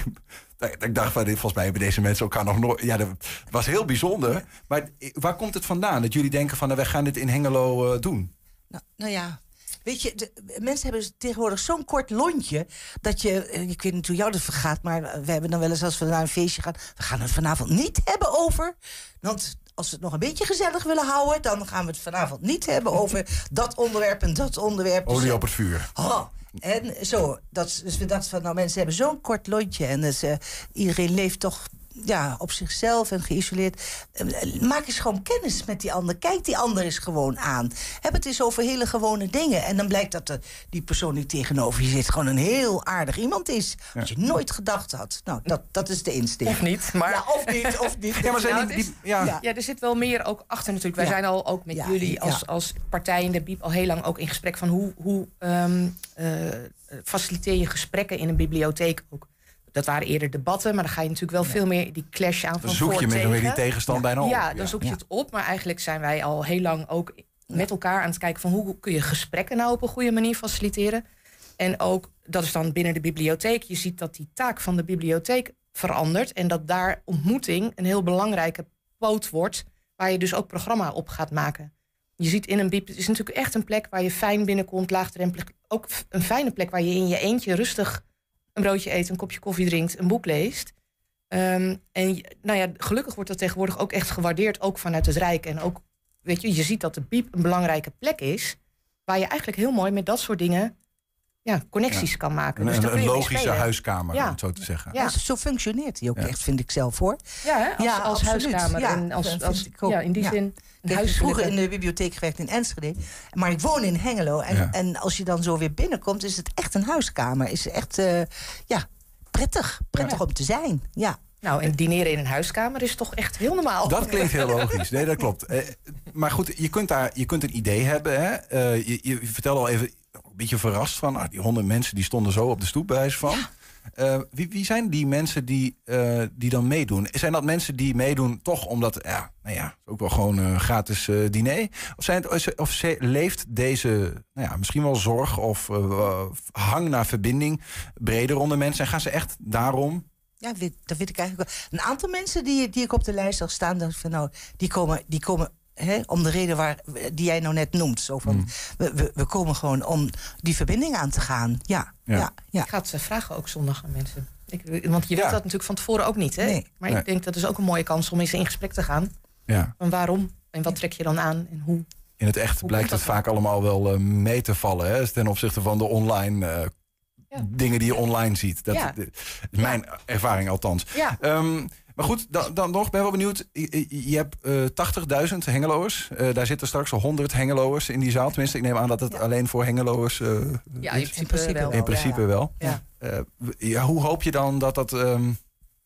Ik dacht van, volgens mij hebben deze mensen elkaar nog nooit... Ja, dat was heel bijzonder. Maar waar komt het vandaan dat jullie denken van... nou, wij gaan dit in Hengelo doen? Nou, nou ja, weet je, de, mensen hebben tegenwoordig zo'n kort lontje... dat je, eh, ik weet niet hoe jou dat vergaat... maar we hebben dan wel eens als we naar een feestje gaan... we gaan het vanavond niet hebben over... want als we het nog een beetje gezellig willen houden... dan gaan we het vanavond niet hebben over [LAUGHS] dat onderwerp en dat onderwerp. Dus, Olie op het vuur. Oh, en zo, dat, dus we dachten van, nou mensen hebben zo'n kort lontje... en dus, eh, iedereen leeft toch ja, op zichzelf en geïsoleerd. Eh, Maak eens gewoon kennis met die ander. Kijk die ander eens gewoon aan. Heb het eens over hele gewone dingen. En dan blijkt dat de, die persoon die tegenover je zit... gewoon een heel aardig iemand is. Wat je nooit gedacht had. Nou, dat, dat is de insteek. Of niet, maar... Ja, of niet, of niet. [LAUGHS] Ja, maar zijn Nou, die, die- ja. Ja, er zit wel meer ook achter natuurlijk. Wij Ja. zijn al ook met Ja, jullie ja. als, als partij in de BIEB al heel lang ook in gesprek van hoe, hoe ehm, eh, faciliteer je gesprekken in een bibliotheek ook. Dat waren eerder debatten, maar dan ga je natuurlijk wel veel meer die clash aan van Dan zoek je meer die tegen. tegenstand bijna op. Ja, dan zoek je het op. Maar eigenlijk zijn wij al heel lang ook met elkaar aan het kijken van hoe kun je gesprekken nou op een goede manier faciliteren. En ook, dat is dan binnen de bibliotheek. Je ziet dat die taak van de bibliotheek verandert. En dat daar ontmoeting een heel belangrijke poot wordt. Waar je dus ook programma op gaat maken. Je ziet in een bib, het is natuurlijk echt een plek waar je fijn binnenkomt, laagdrempelig. Ook een fijne plek waar je in je eentje rustig een broodje eet, een kopje koffie drinkt, een boek leest. Ehm, en nou ja, gelukkig wordt dat tegenwoordig ook echt gewaardeerd, ook vanuit het Rijk. En ook, weet je, je ziet dat de Biep een belangrijke plek is, waar je eigenlijk heel mooi met dat soort dingen ja, connecties kan maken. Een, Dus een, logische huiskamer, Ja. om het zo te zeggen. Ja. Zo functioneert hij ook Ja. echt, vind ik zelf hoor. Ja, als, als absoluut. huiskamer. Ja, en als, als, vind ik ook. ja, in die Ja. zin. Ik heb huis vroeger in de bibliotheek gewerkt in Enschede. Maar ik woon in Hengelo. En, Ja. en als je dan zo weer binnenkomt, is het echt een huiskamer. Is echt eh, ja, prettig. Prettig Ja. om te zijn. Ja. Nou, en dineren in een huiskamer is toch echt heel normaal. Dat klinkt heel logisch. Nee, dat klopt. Eh, maar goed, je kunt, daar, je kunt een idee hebben. Hè? Eh, je, je vertelde al even een beetje verrast van... ah, die honderd mensen die stonden zo op de stoep bij van. Eh, wie, wie zijn die mensen die, die dan meedoen? Zijn dat mensen die meedoen toch omdat... Ja, nou ja, ook wel gewoon een gratis diner? Of, zijn het, of ze- leeft deze nou ja, misschien wel zorg of hang naar verbinding... breder onder mensen? En gaan ze echt daarom... Ja, weet, dat weet ik eigenlijk wel. Een aantal mensen die, die ik op de lijst zag staan, dacht ik van nou, die komen, die komen hè, om de reden waar, die jij nou net noemt. Zo van, we, we, we komen gewoon om die verbinding aan te gaan. Ja, Ja. ja, ja. Ik ga het eh, vragen ook zondag aan mensen. Ik, want je weet Ja. dat natuurlijk van tevoren ook niet. Hè? Nee. Maar Nee. ik denk dat is ook een mooie kans om eens in gesprek te gaan. Ja. Van waarom en wat trek je dan aan en hoe. In het echt Hoe blijkt het dat vaak allemaal wel eh, mee te vallen. Hè? Ten opzichte van de online eh, Ja. dingen die je online ziet. Dat Ja. is mijn ervaring althans. Ja. Ehm, maar goed, dan, dan nog, ben wel benieuwd. Je, hebt eh 80.000 hengeloers. Eh, daar zitten straks al 100 hengeloers in die zaal. Tenminste, ik neem aan dat het alleen voor hengeloers eh, Ja, in is. principe, principe wel. In principe wel. Ja. Eh, hoe hoop je dan dat dat... ehm,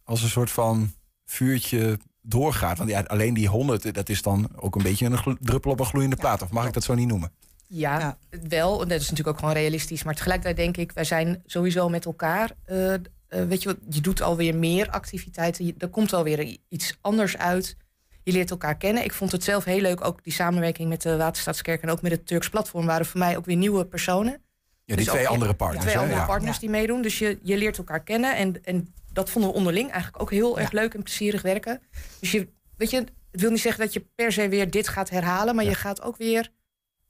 als een soort van vuurtje doorgaat? Want ja, alleen die 100, dat is dan ook een beetje een druppel op een gloeiende plaat. Of mag ik dat zo niet noemen? Ja, wel. En dat is natuurlijk ook gewoon realistisch. Maar tegelijkertijd denk ik, wij zijn sowieso met elkaar. eh, eh, weet je wat, je doet alweer meer activiteiten. Je- er komt alweer iets anders uit. Je leert elkaar kennen. Ik vond het zelf heel leuk, ook die samenwerking met de Waterstaatskerk en ook met het Turks Platform waren voor mij ook weer nieuwe personen. Ja, die Dus twee andere ja, partners. Twee hè? andere Ja. partners die meedoen. Dus je, je leert elkaar kennen. En, en dat vonden we onderling eigenlijk ook heel erg leuk en plezierig werken. Dus je, weet je, het wil niet zeggen dat je per se weer dit gaat herhalen. Maar je gaat ook weer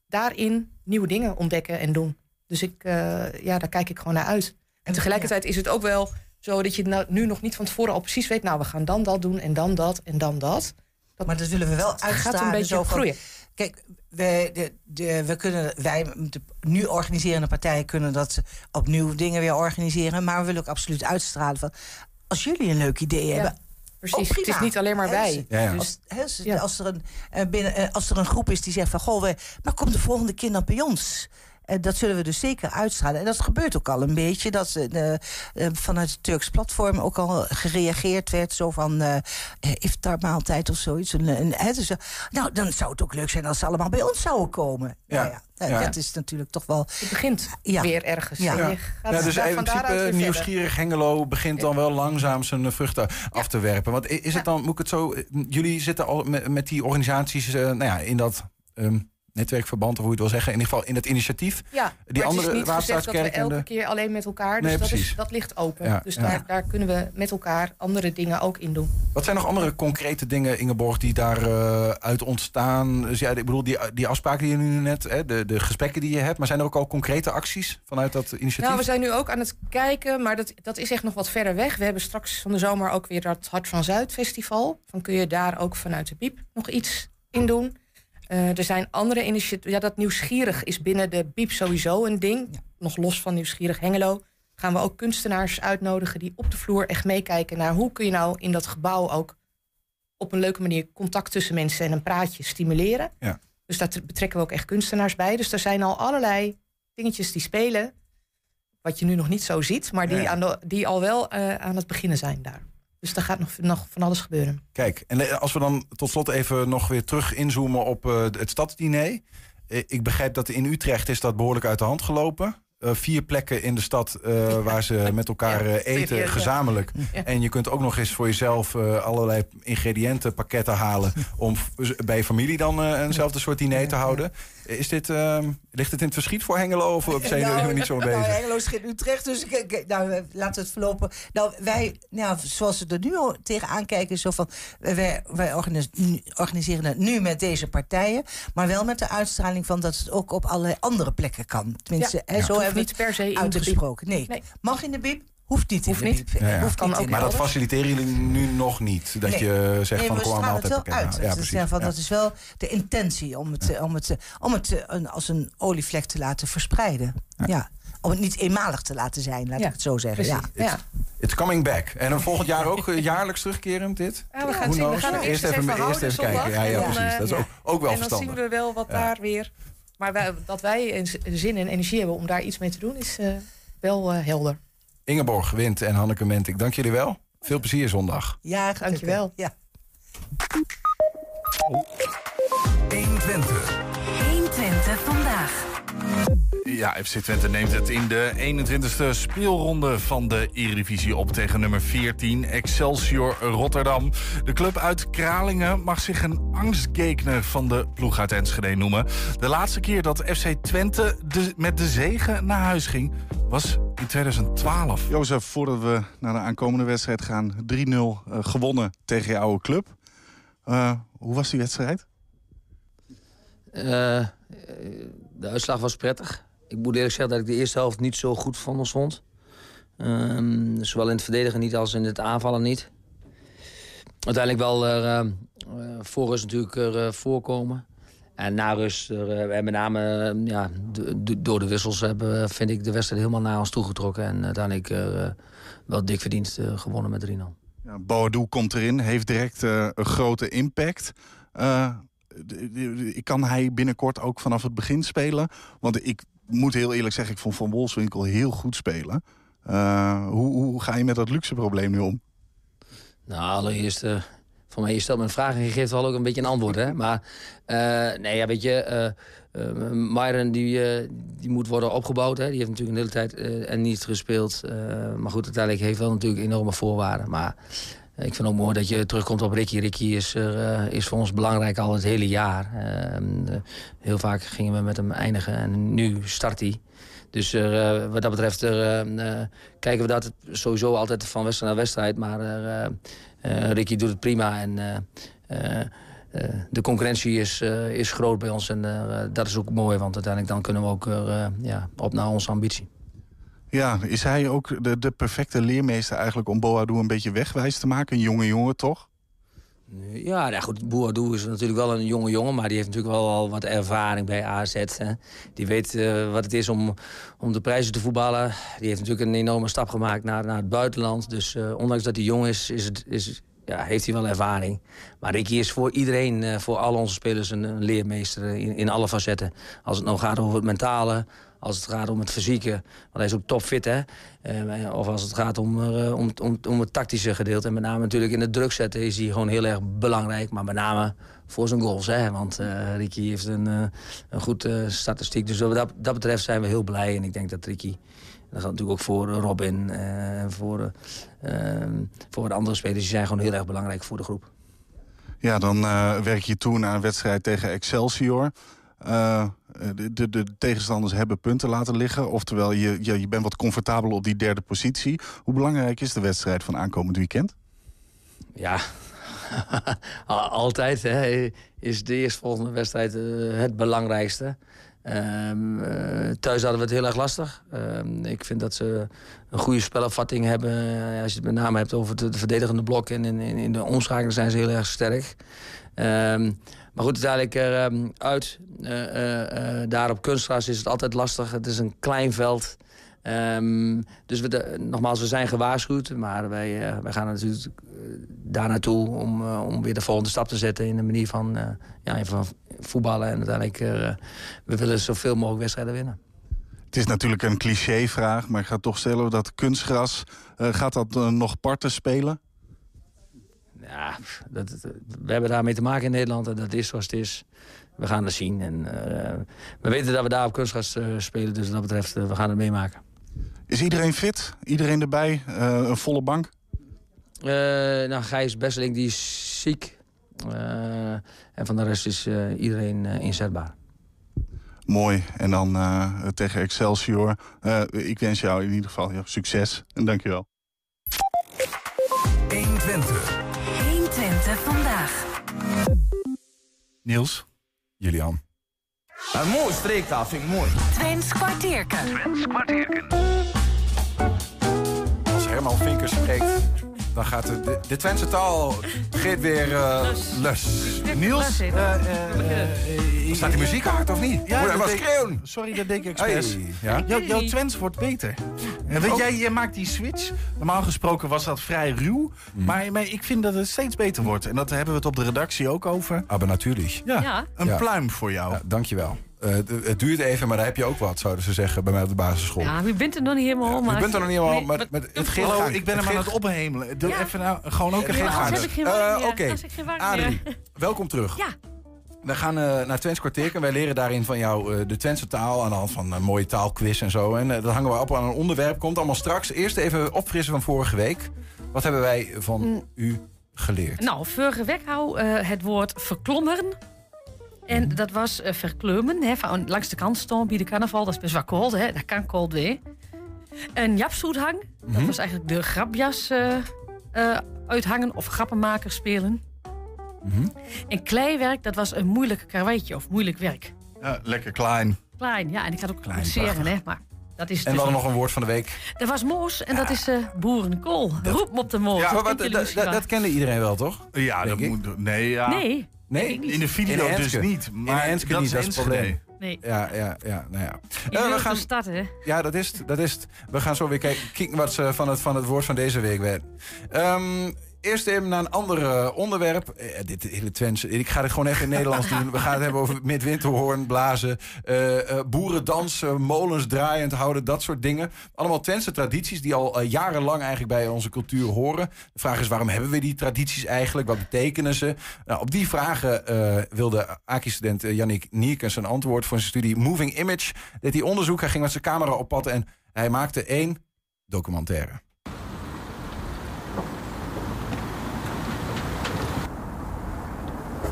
daarin nieuwe dingen ontdekken en doen. Dus ik, eh, ja, daar kijk ik gewoon naar uit. En tegelijkertijd is het ook wel zo dat je nou, nu nog niet van tevoren al precies weet... nou, we gaan dan dat doen en dan dat en dan dat. maar dat willen we wel het gaat een beetje zo van- groeien. Kijk, we, de, de, we kunnen, wij, de nu organiserende partijen, kunnen dat opnieuw dingen weer organiseren. Maar we willen ook absoluut uitstralen van. Als jullie een leuk idee hebben. Precies. oh. Het is niet alleen maar wij. Ja, ja. Hè, dus als, er een, eh, binnen, eh, als er een groep is die zegt van goh, we, maar kom de volgende keer dan bij ons. En dat zullen we dus zeker uitstralen. En dat gebeurt ook al een beetje. Dat ze, eh, eh, vanuit het Turks platform ook al gereageerd werd. Zo van uh, iftarmaaltijd of zoiets. Een, een, hè, dus, eh, nou, dan zou het ook leuk zijn als ze allemaal bij ons zouden komen. Ja. Nou ja, eh, Ja. Dat is natuurlijk toch wel... Het begint weer ergens. Ja. Gaat dus in principe nieuwsgierig Hengelo begint dan wel langzaam zijn eh, vruchten af te werpen. Want is het dan, moet ik het zo, eh, jullie zitten al met, met die organisaties eh, nou ja, in dat ehm, netwerkverband, of hoe je het wil zeggen, in ieder geval in het initiatief. Ja, die maar andere het is niet dat we elke de- keer alleen met elkaar... Dus Nee, dat, is, dat ligt open. Ja, dus ja. Daar, daar kunnen we met elkaar andere dingen ook in doen. Wat zijn nog andere concrete dingen, Ingeborg, die daaruit uit ontstaan? Dus ja, ik bedoel, die, die afspraken die je nu net, hè, de, de gesprekken die je hebt, maar zijn er ook al concrete acties vanuit dat initiatief? Nou, we zijn nu ook aan het kijken, maar dat, dat is echt nog wat verder weg. We hebben straks van de zomer ook weer dat Hart van Zuid festival. Dan kun je daar ook vanuit de BIEB nog iets in doen. Eh, er zijn andere initiatieven. Ja, dat nieuwsgierig is binnen de BIEB sowieso een ding. Nog los van nieuwsgierig Hengelo. Gaan we ook kunstenaars uitnodigen die op de vloer echt meekijken naar hoe kun je nou in dat gebouw ook op een leuke manier contact tussen mensen en een praatje stimuleren. Ja. Dus daar betrekken we ook echt kunstenaars bij. Dus er zijn al allerlei dingetjes die spelen. Wat je nu nog niet zo ziet, maar die, Ja, aan, de, die al wel eh, aan het beginnen zijn daar. Dus er gaat nog, nog van alles gebeuren. Kijk, en eh, als we dan tot slot even nog weer terug inzoomen op eh, het stadsdiner. Eh, ik begrijp dat in Utrecht is dat behoorlijk uit de hand gelopen. Vier plekken in de stad waar ze met elkaar eten, ja. gezamenlijk. En je kunt ook nog eens voor jezelf allerlei ingrediëntenpakketten halen... om bij je familie dan eenzelfde soort diner te houden. Is dit, ehm, ligt het in het verschiet voor Hengelo of [LAUGHS] zijn jullie Nou, niet zo mee nou, bezig? Hengelo is geen Utrecht, dus nou, eh, laten we het verlopen. Nou, wij, nou, zoals we er nu al tegenaan kijken, is zo van... wij, wij organiseren het nu met deze partijen... maar wel met de uitstraling van dat het ook op allerlei andere plekken kan. Tenminste, Ja. hè, Ja. zo hebben we niet het per se in de uitgesproken. Nee. Nee. mag in de bib, hoeft niet Hoeft in de niet. bib. Ja, ja. Hoeft Kan niet ook Maar dat faciliteren jullie nu nog niet? Dat Nee. je zegt Nee, van kom maar het wel uit. Ja, Ja, dus van, Ja. Dat is wel de intentie om het, eh, om het, eh, om het eh, een- als een olievlek te laten verspreiden. Ja. Om het niet eenmalig te laten zijn, laat Ja, ik het zo zeggen. precies. Ja. Ja. It's coming back. En dan volgend jaar ook [LAUGHS] jaarlijks terugkerend dit? Ja, we gaan zien. We knows? gaan eerst even, even eerst even kijken. Ja, precies. Dat is ook, ook wel en dan verstandig. zien we wel wat Ja. daar weer... Maar wij, dat wij een zin en energie hebben om daar iets mee te doen... is wel helder. Ingeborg Wind en Hanneke Ment, ik dank jullie wel. Veel plezier zondag. Ja, dankjewel. Ja. 120. 120 vandaag. Ja, FC Twente neemt het in de 21ste speelronde van de Eredivisie op tegen nummer 14 Excelsior Rotterdam. De club uit Kralingen mag zich een angstgekner van de ploeg uit Enschede noemen. De laatste keer dat FC Twente de, met de zegen naar huis ging was in 2012. Jozef, voordat we naar de aankomende wedstrijd gaan, 3-0 eh, gewonnen tegen je oude club. Eh, hoe was die wedstrijd? Eh, de uitslag was prettig. Ik moet eerlijk zeggen dat ik de eerste helft niet zo goed van ons vond. Ehm, zowel in het verdedigen niet als in het aanvallen niet. Uiteindelijk wel er, eh, eh, voor rust natuurlijk voorkomen. En na rust, eh, en met name eh, ja, door de wissels, hebben, vind ik de wedstrijd helemaal naar ons toegetrokken. En uiteindelijk eh, wel dik verdiend eh, gewonnen met 3-0. Ja, Boadu komt erin, heeft direct een grote impact. Kan hij binnenkort ook vanaf het begin spelen? Want ik moet heel eerlijk zeggen, ik vond Van Wolfswinkel heel goed spelen. Hoe, hoe ga je met dat luxe probleem nu om? Nou, allereerst, eh voor je stelt me een vraag en je geeft wel ook een beetje een antwoord, hè. Maar, eh, nee, ja, weet je, Myron die, die moet worden opgebouwd, hè. Die heeft natuurlijk een hele tijd en niet gespeeld. Maar goed, uiteindelijk heeft wel natuurlijk enorme voorwaarden. Maar ik vind ook mooi dat je terugkomt op Ricky. Ricky is, is voor ons belangrijk al het hele jaar. Eh, eh, heel vaak gingen we met hem eindigen en nu start hij. Dus wat dat betreft kijken we dat sowieso altijd van wedstrijd naar wedstrijd. Maar Ricky doet het prima en eh, eh, eh, de concurrentie is, eh, is groot bij ons. En eh, dat is ook mooi, want uiteindelijk dan kunnen we ook eh, ja, op naar onze ambitie. Ja, is hij ook de, de perfecte leermeester eigenlijk om Boadu een beetje wegwijs te maken? Een jonge jongen toch? Ja, nou goed, is natuurlijk wel een jonge jongen... maar die heeft natuurlijk wel al wat ervaring bij AZ. Hè. Die weet eh, wat het is om, om de prijzen te voetballen. Die heeft natuurlijk een enorme stap gemaakt naar, naar het buitenland. Dus eh, ondanks dat hij jong is, is, is ja, heeft hij wel ervaring. Maar Ricky is voor iedereen, eh, voor al onze spelers... een, een leermeester in, in alle facetten. Als het nou gaat over het mentale... Als het gaat om het fysieke, want hij is ook topfit, hè. Eh, of als het gaat om, eh, om, om, om het tactische gedeelte. En met name natuurlijk in het druk zetten is hij gewoon heel erg belangrijk. Maar met name voor zijn goals, hè. Want eh Ricky heeft een, een goed eh, statistiek. Dus wat dat, dat betreft zijn we heel blij. En ik denk dat Ricky... Dat gaat natuurlijk ook voor Robin en voor, eh, eh, voor de andere spelers. Die zijn gewoon heel erg belangrijk voor de groep. Ja, dan werk je toe naar een wedstrijd tegen Excelsior. Eh, de, de, de tegenstanders hebben punten laten liggen. Oftewel, je, je, je bent wat comfortabel op die derde positie. Hoe belangrijk is de wedstrijd van aankomend weekend? Ja, [LAUGHS] Al- altijd hè, is de eerstvolgende wedstrijd eh, het belangrijkste. Ehm, eh, thuis hadden we het heel erg lastig. Ehm, ik vind dat ze een goede spelopvatting hebben. Eh, Als je het met name hebt over het, de verdedigende blok en in, in, in de omschakeling zijn ze heel erg sterk. Ehm, maar goed, uiteindelijk ehm, uit. eh, eh, eh, daar op kunstgras is het altijd lastig. Het is een klein veld. Ehm, dus we nogmaals, we zijn gewaarschuwd. Maar wij, wij gaan natuurlijk daar naartoe om, om weer de volgende stap te zetten... in de manier van, eh, ja, van voetballen. En uiteindelijk, we willen zoveel mogelijk wedstrijden winnen. Het is natuurlijk een clichévraag, maar ik ga toch stellen dat kunstgras... gaat dat nog parten spelen? Ja, pff, dat, dat- we hebben daarmee te maken in Nederland en dat is zoals het is. We gaan het zien. En, eh, we weten dat we daar op kunstgras eh, spelen, dus wat dat betreft, eh, we gaan het meemaken. Is iedereen fit? Iedereen erbij? Een volle bank? Nou, Gijs Besseling die is ziek. En van de rest is iedereen inzetbaar. Mooi. En dan tegen Excelsior. Ik wens jou in ieder geval ja, succes en dankjewel. Niels, Julian. Een mooi streektaal, vind ik mooi. Twents kwartierken. Twents kwartierken. Als Herman Vinkers spreekt, dan gaat de, de, de Twentse taal weer eh lus. Niels, eh, uh, staat die muziek hard of niet? Ja, dat deed- schreeuwen? Sorry, dat denk ik expres. Hey, ja? Jouw- jouw Twents wordt beter. En weet Oh. jij, jij maakt die switch. Normaal gesproken was dat vrij ruw. Mm. Maar, maar ik vind dat het steeds beter wordt. En dat hebben we het op de redactie ook over. Aber natuurlijk. Ja, Ja. een Ja. pluim voor jou. Ja, dankjewel. Eh, het- duurt even, maar daar heb je ook wat, zouden ze zeggen bij mij op de basisschool. Ja, wie bent er nog niet helemaal? Je maar bent er nog niet helemaal, met, het Hallo, ik ben hem aan het ophemelen. Doe even nou, gewoon ook een Ja, geen ik Eh. Oké, ik Adrie, welkom terug. Ja. We gaan eh, naar Twents kwartier en wij leren daarin van jou eh, de Twentse taal... aan de hand van een mooie taalquiz en zo. En eh, dat hangen we op aan een onderwerp. Komt allemaal straks. Eerst even opfrissen van vorige week. Wat hebben wij van Mm. u geleerd? Nou, vorige week hou eh, het woord verklommeren. En dat was eh, verkleumen, hè, van langs de kant staan bij de carnaval. Dat is best wel koud, hè? dat kan koud weer. Een japsoethang, dat Mhm. was eigenlijk de grapjas eh, eh, uithangen of grappenmaker spelen. Mhm. En kleiwerk, dat was een moeilijk karweitje of moeilijk werk. Ja, lekker klein. Klein, ja, en ik had ook Klein, hè, maar dat is En we dus hadden nog een woord van de week. Dat was moos en dat is eh, boerenkool. Roep me op de moos. Ja, dat wat, dat, dat, dat kende iedereen wel, toch? Ja, dat ik. moet... Nee, ja. Nee. Nee? In de video In dus niet. Maar in Enschede dat niet, is dat is het probleem. Nee. Ja, ja, ja, nou ja. Je Eh, wilt we gaan, de hè? Ja, dat is het. Dat is het. We gaan zo weer kijken, kijken wat ze van het, van het woord van deze week werd. Ehm, eerst even naar een ander eh, onderwerp. Eh, dit hele Twentse. Ik ga het gewoon even in Nederlands doen. We gaan het hebben over midwinterhoorn, blazen, boerendans, eh, molens draaiend houden, dat soort dingen. Allemaal Twentse tradities die al jarenlang eigenlijk bij onze cultuur horen. De vraag is, waarom hebben we die tradities eigenlijk? Wat betekenen ze? Nou, op die vragen wilde Aki-student Yannick Nierkens een antwoord voor zijn studie Moving Image. Deed hij onderzoek, hij ging met zijn camera op pad en hij maakte één documentaire.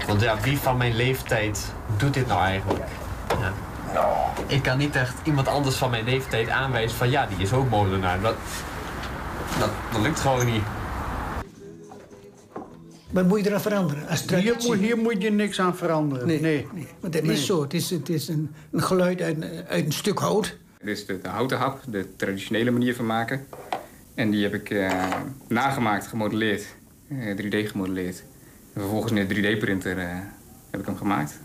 Want ja, wie van mijn leeftijd doet dit nou eigenlijk? Ja. Ik kan niet echt iemand anders van mijn leeftijd aanwijzen van ja, die is ook molenaar. Dat, dat, dat lukt gewoon niet. Wat moet je eraan veranderen? Als Hier moet, hier moet je niks aan veranderen. Nee, Nee. Want dat Nee. is zo. Het is, het is een, een geluid uit, uit een stuk hout. Dit is de, de houten hap, de traditionele manier van maken. En die heb ik eh, nagemaakt, gemodelleerd. eh, 3D gemodelleerd. En vervolgens de 3D-printer eh, heb ik hem gemaakt.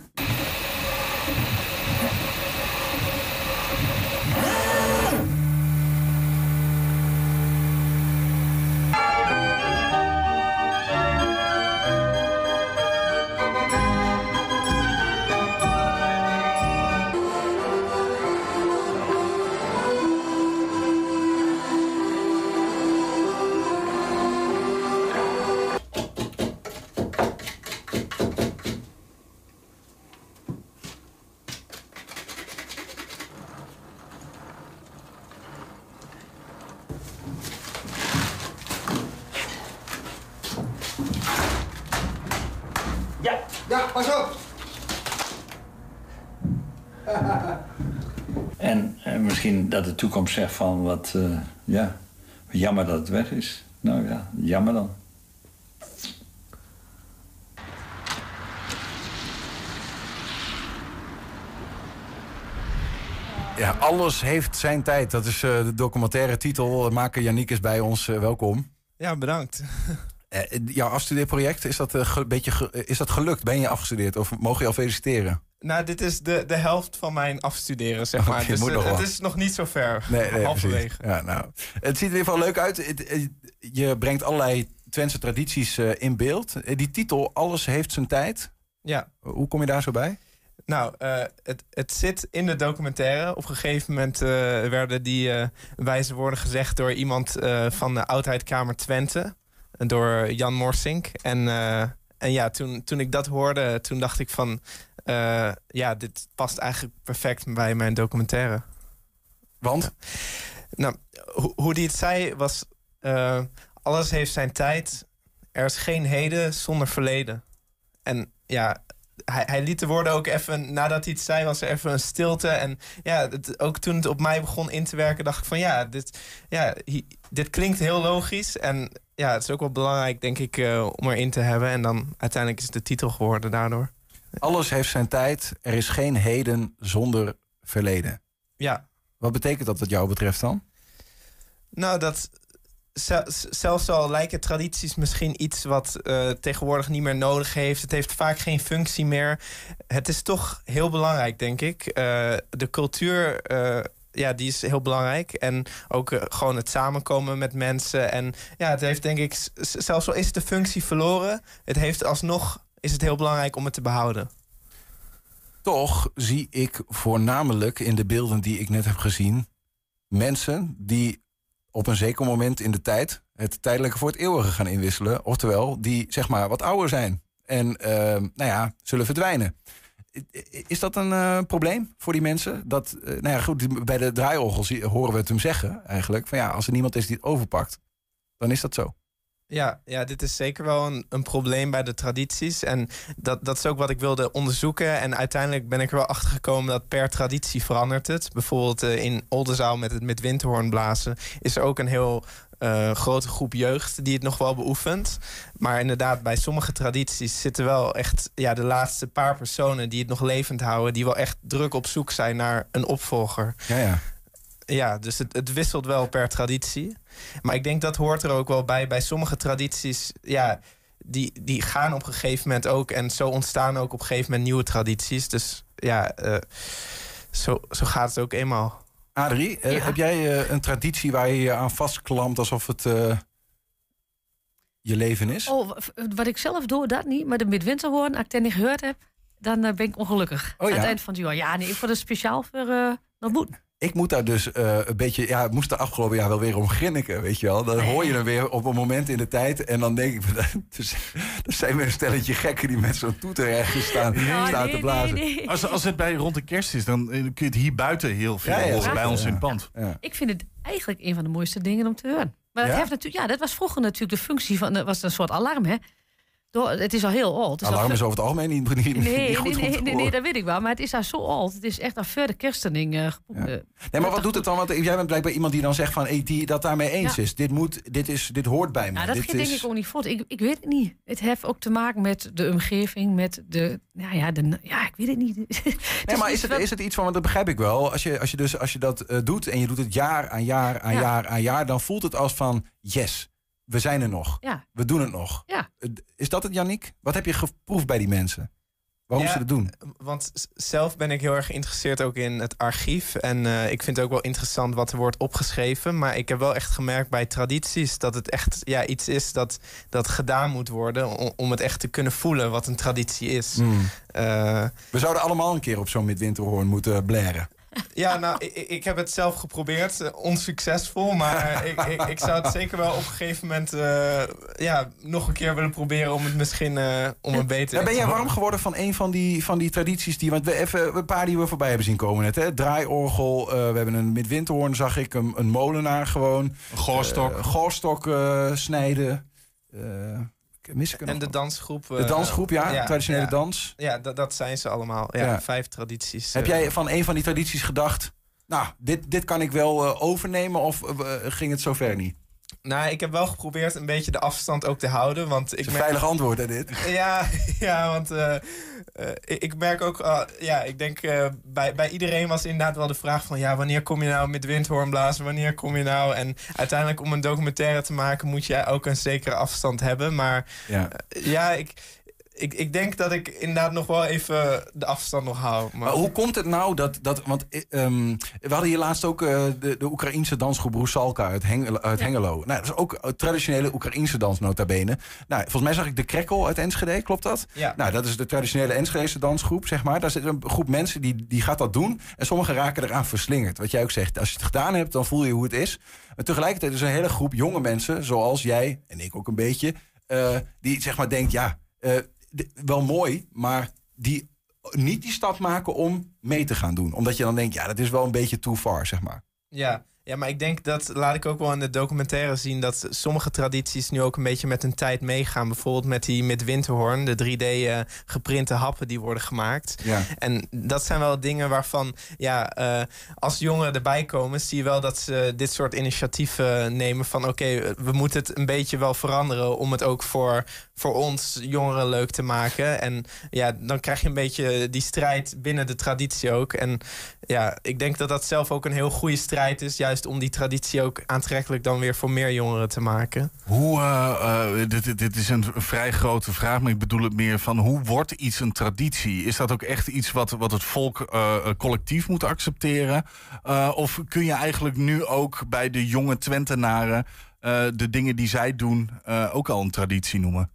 Dat de toekomst zegt van wat, eh, ja, jammer dat het weg is. Nou ja, jammer dan. Ja, alles heeft zijn tijd. Dat is eh, de documentaire titel. Maker Yannick is bij ons. Eh, welkom. Ja, bedankt. [LAUGHS] Eh, jouw afstudeerproject, is dat, ge- beetje ge- is dat gelukt? Ben je afgestudeerd of mogen je al feliciteren? Nou, dit is de, de helft van mijn afstuderen, zeg maar. Oké, dus moet eh, nog het is nog niet zo ver. Nee, nee Halverwege. Ja, nou, het ziet er in ieder geval leuk uit. Het- het- Je brengt allerlei Twentse tradities eh, in beeld. Eh, Die titel, Alles heeft zijn tijd. Ja. Hoe kom je daar zo bij? Nou, eh, het, het zit in de documentaire. Op een gegeven moment eh, werden die eh, wijze woorden gezegd door iemand eh, van de Oudheidkamer Twente. Door Jan Morsink. En, eh, en ja, toen, toen ik dat hoorde, toen dacht ik van... eh, ja, dit past eigenlijk perfect bij mijn documentaire. Want? Nou, ho- hoe die het zei was... eh, alles heeft zijn tijd. Er is geen heden zonder verleden. En ja, hij, hij liet de woorden ook even... Nadat hij het zei, was er even een stilte. En ja, het, ook toen het op mij begon in te werken... dacht ik van ja, dit, ja, hi- dit klinkt heel logisch. En ja, het is ook wel belangrijk, denk ik, eh, om erin te hebben. En dan uiteindelijk is het de titel geworden daardoor. Alles heeft zijn tijd. Er is geen heden zonder verleden. Ja. Wat betekent dat wat jou betreft dan? Nou, dat zel- zelfs al lijken tradities misschien iets wat eh, tegenwoordig niet meer nodig heeft. Het heeft vaak geen functie meer. Het is toch heel belangrijk, denk ik. Eh, de cultuur. eh, ja, die is heel belangrijk. En ook gewoon het samenkomen met mensen. En ja, het heeft denk ik, zelfs al is de functie verloren, het heeft alsnog, is het heel belangrijk om het te behouden. Toch zie ik voornamelijk in de beelden die ik net heb gezien... mensen die op een zeker moment in de tijd... het tijdelijke voor het eeuwige gaan inwisselen. Oftewel, die zeg maar wat ouder zijn. En eh, nou ja, zullen verdwijnen. Is dat een eh, probleem voor die mensen? Dat, eh, nou ja, goed, bij de draaiorgel zie- horen we het hem zeggen eigenlijk. Van ja, als er niemand is die het overpakt, dan is dat zo. Ja, ja, dit is zeker wel een, een probleem bij de tradities. En dat, dat is ook wat ik wilde onderzoeken. En uiteindelijk ben ik er wel achter gekomen dat per traditie verandert het. Bijvoorbeeld eh, in Oldenzaal met het met windhoorn blazen is er ook een heel eh, grote groep jeugd die het nog wel beoefent. Maar inderdaad, bij sommige tradities zitten wel echt ja, de laatste paar personen die het nog levend houden, die wel echt druk op zoek zijn naar een opvolger. Ja, ja. Ja, dus het, het wisselt wel per traditie. Maar ik denk dat hoort er ook wel bij. Bij sommige tradities, ja, die, die gaan op een gegeven moment ook. En zo ontstaan ook op een gegeven moment nieuwe tradities. Dus ja, eh, zo, zo gaat het ook eenmaal. Adrie, eh, heb jij eh, een traditie waar je je aan vastklampt alsof het eh, je leven is? Oh, wat ik zelf doe, dat niet. Maar de midwinterhoorn, als ik dat niet gehoord heb, dan ben ik ongelukkig. Oh, ja? Aan het eind van het jaar. Ja, nee, ik vond het speciaal voor uh, dat moet. Ik moet daar dus eh, een beetje, ja, ik moest de afgelopen jaar wel weer om grinniken, weet je wel. Dan hoor je hem weer op een moment in de tijd en dan denk ik, [LAUGHS] dus, er zijn weer een stelletje gekken die met zo'n toeter ergens staan, staan te blazen. Als, als het bij rond de kerst is, dan eh, kun je het hier buiten heel veel Ja, ja, horen, zeker. bij ons in het Ja. pand. Ik vind het eigenlijk een van de mooiste dingen om te horen. Maar dat Ja? heeft natuurlijk, ja, dat was vroeger natuurlijk de functie van, dat was een soort alarm, hè? Door, het is al heel oud. Het is al Alarm is over het algemeen niet, niet, Nee, niet goed nee, nee, nee, dat weet ik wel. Maar het is al zo oud. Het is echt al voor de kerstending. eh geboekt. Eh, Nee, maar wat doet het dan? Want jij bent blijkbaar iemand die dan zegt van, hey, die dat daarmee eens Ja. is. Dit, moet, dit, is, dit hoort bij me. Nou, dat dit denk ik ook niet voort. Ik, ik weet het niet. Het heeft ook te maken met de omgeving, met de. Nou ja, de, ja ik weet het niet. [LAUGHS] Nee, maar is het, is het iets van, want dat begrijp ik wel. Als je, als je, dus, als je dat eh, doet en je doet het jaar aan jaar aan Ja. jaar aan jaar, dan voelt het als van, yes, we zijn er nog. Ja. We doen het nog. Ja. Is dat het, Yannick? Wat heb je geproefd bij die mensen? Waarom Ja, ze dat doen? Want zelf ben ik heel erg geïnteresseerd ook in het archief. En eh, ik vind het ook wel interessant wat er wordt opgeschreven. Maar ik heb wel echt gemerkt bij tradities dat het echt ja, iets is dat, dat gedaan moet worden. Om, om het echt te kunnen voelen wat een traditie is. Hmm. Eh, We zouden allemaal een keer op zo'n midwinterhoorn moeten blaren. [LAUGHS] ja, nou, ik, ik heb het zelf geprobeerd. eh, onsuccesvol. Maar [LAUGHS] ik, ik, ik zou het zeker wel op een gegeven moment eh, ja, nog een keer willen proberen om het misschien eh, om een beter Ja, ben jij warm geworden van een van die, van die tradities die... Want we even een paar die we voorbij hebben zien komen net. Hè? Draaiorgel, eh, we hebben een midwinterhoorn, zag ik. Een, een molenaar gewoon. Een goorstok. Eh, goorstok eh, snijden. Eh, mis ik er En de dansgroep. De eh, dansgroep, ja, traditionele ja. dans. Ja, dat, dat zijn ze allemaal. Ja, Ja. vijf tradities. Heb eh. jij van een van die tradities gedacht... Nou, dit, dit kan ik wel eh, overnemen of eh, ging het zover niet? Nou, ik heb wel geprobeerd een beetje de afstand ook te houden. Want ik een merk- veilig antwoord, hè, dit? Ja, [LAUGHS] ja want eh, eh, ik merk ook, ah, ja, ik denk eh, bij, bij iedereen was inderdaad wel de vraag van, ja, wanneer kom je nou met windhoorn blazen? Wanneer kom je nou? En uiteindelijk om een documentaire te maken moet je ook een zekere afstand hebben. Maar Ja. eh, ja, ik, ik, ik denk dat ik inderdaad nog wel even de afstand nog hou. Maar, Maar hoe komt het nou dat... dat want eh, ehm, we hadden hier laatst ook eh, de, de Oekraïense dansgroep Rusalka uit, Hengelo. Uit Hengelo. Nou, dat is ook een traditionele Oekraïense dans nota bene. Nou, volgens mij zag ik de Krekkel uit Enschede, klopt dat? Ja. Nou, dat is de traditionele Enschedese dansgroep, zeg maar. Daar zit een groep mensen die, die gaat dat doen. En sommigen raken eraan verslingerd. Wat jij ook zegt, als je het gedaan hebt, dan voel je hoe het is. En tegelijkertijd is er een hele groep jonge mensen, zoals jij en ik ook een beetje... eh, die zeg maar denkt, ja, eh, wel mooi, maar die niet die stap maken om mee te gaan doen. Omdat je dan denkt, ja, dat is wel een beetje too far, zeg maar. Ja, ja, maar ik denk dat, laat ik ook wel in de documentaire zien, dat sommige tradities nu ook een beetje met hun tijd meegaan. Bijvoorbeeld met die met Winterhoorn, de 3D eh, geprinte happen die worden gemaakt. Ja. En dat zijn wel dingen waarvan, ja, eh, als jongeren erbij komen, zie je wel dat ze dit soort initiatieven nemen van oké, we moeten het een beetje wel veranderen om het ook voor, voor ons jongeren leuk te maken. En ja, dan krijg je een beetje die strijd binnen de traditie ook. En ja, ik denk dat dat zelf ook een heel goede strijd is, juist om die traditie ook aantrekkelijk dan weer voor meer jongeren te maken. Hoe, eh, eh, dit, dit- is een vrij grote vraag, maar ik bedoel het meer van hoe wordt iets een traditie? Is dat ook echt iets wat, wat het volk eh, collectief moet accepteren? Of kun je eigenlijk nu ook bij de jonge Twentenaren de dingen die zij doen ook al een traditie noemen?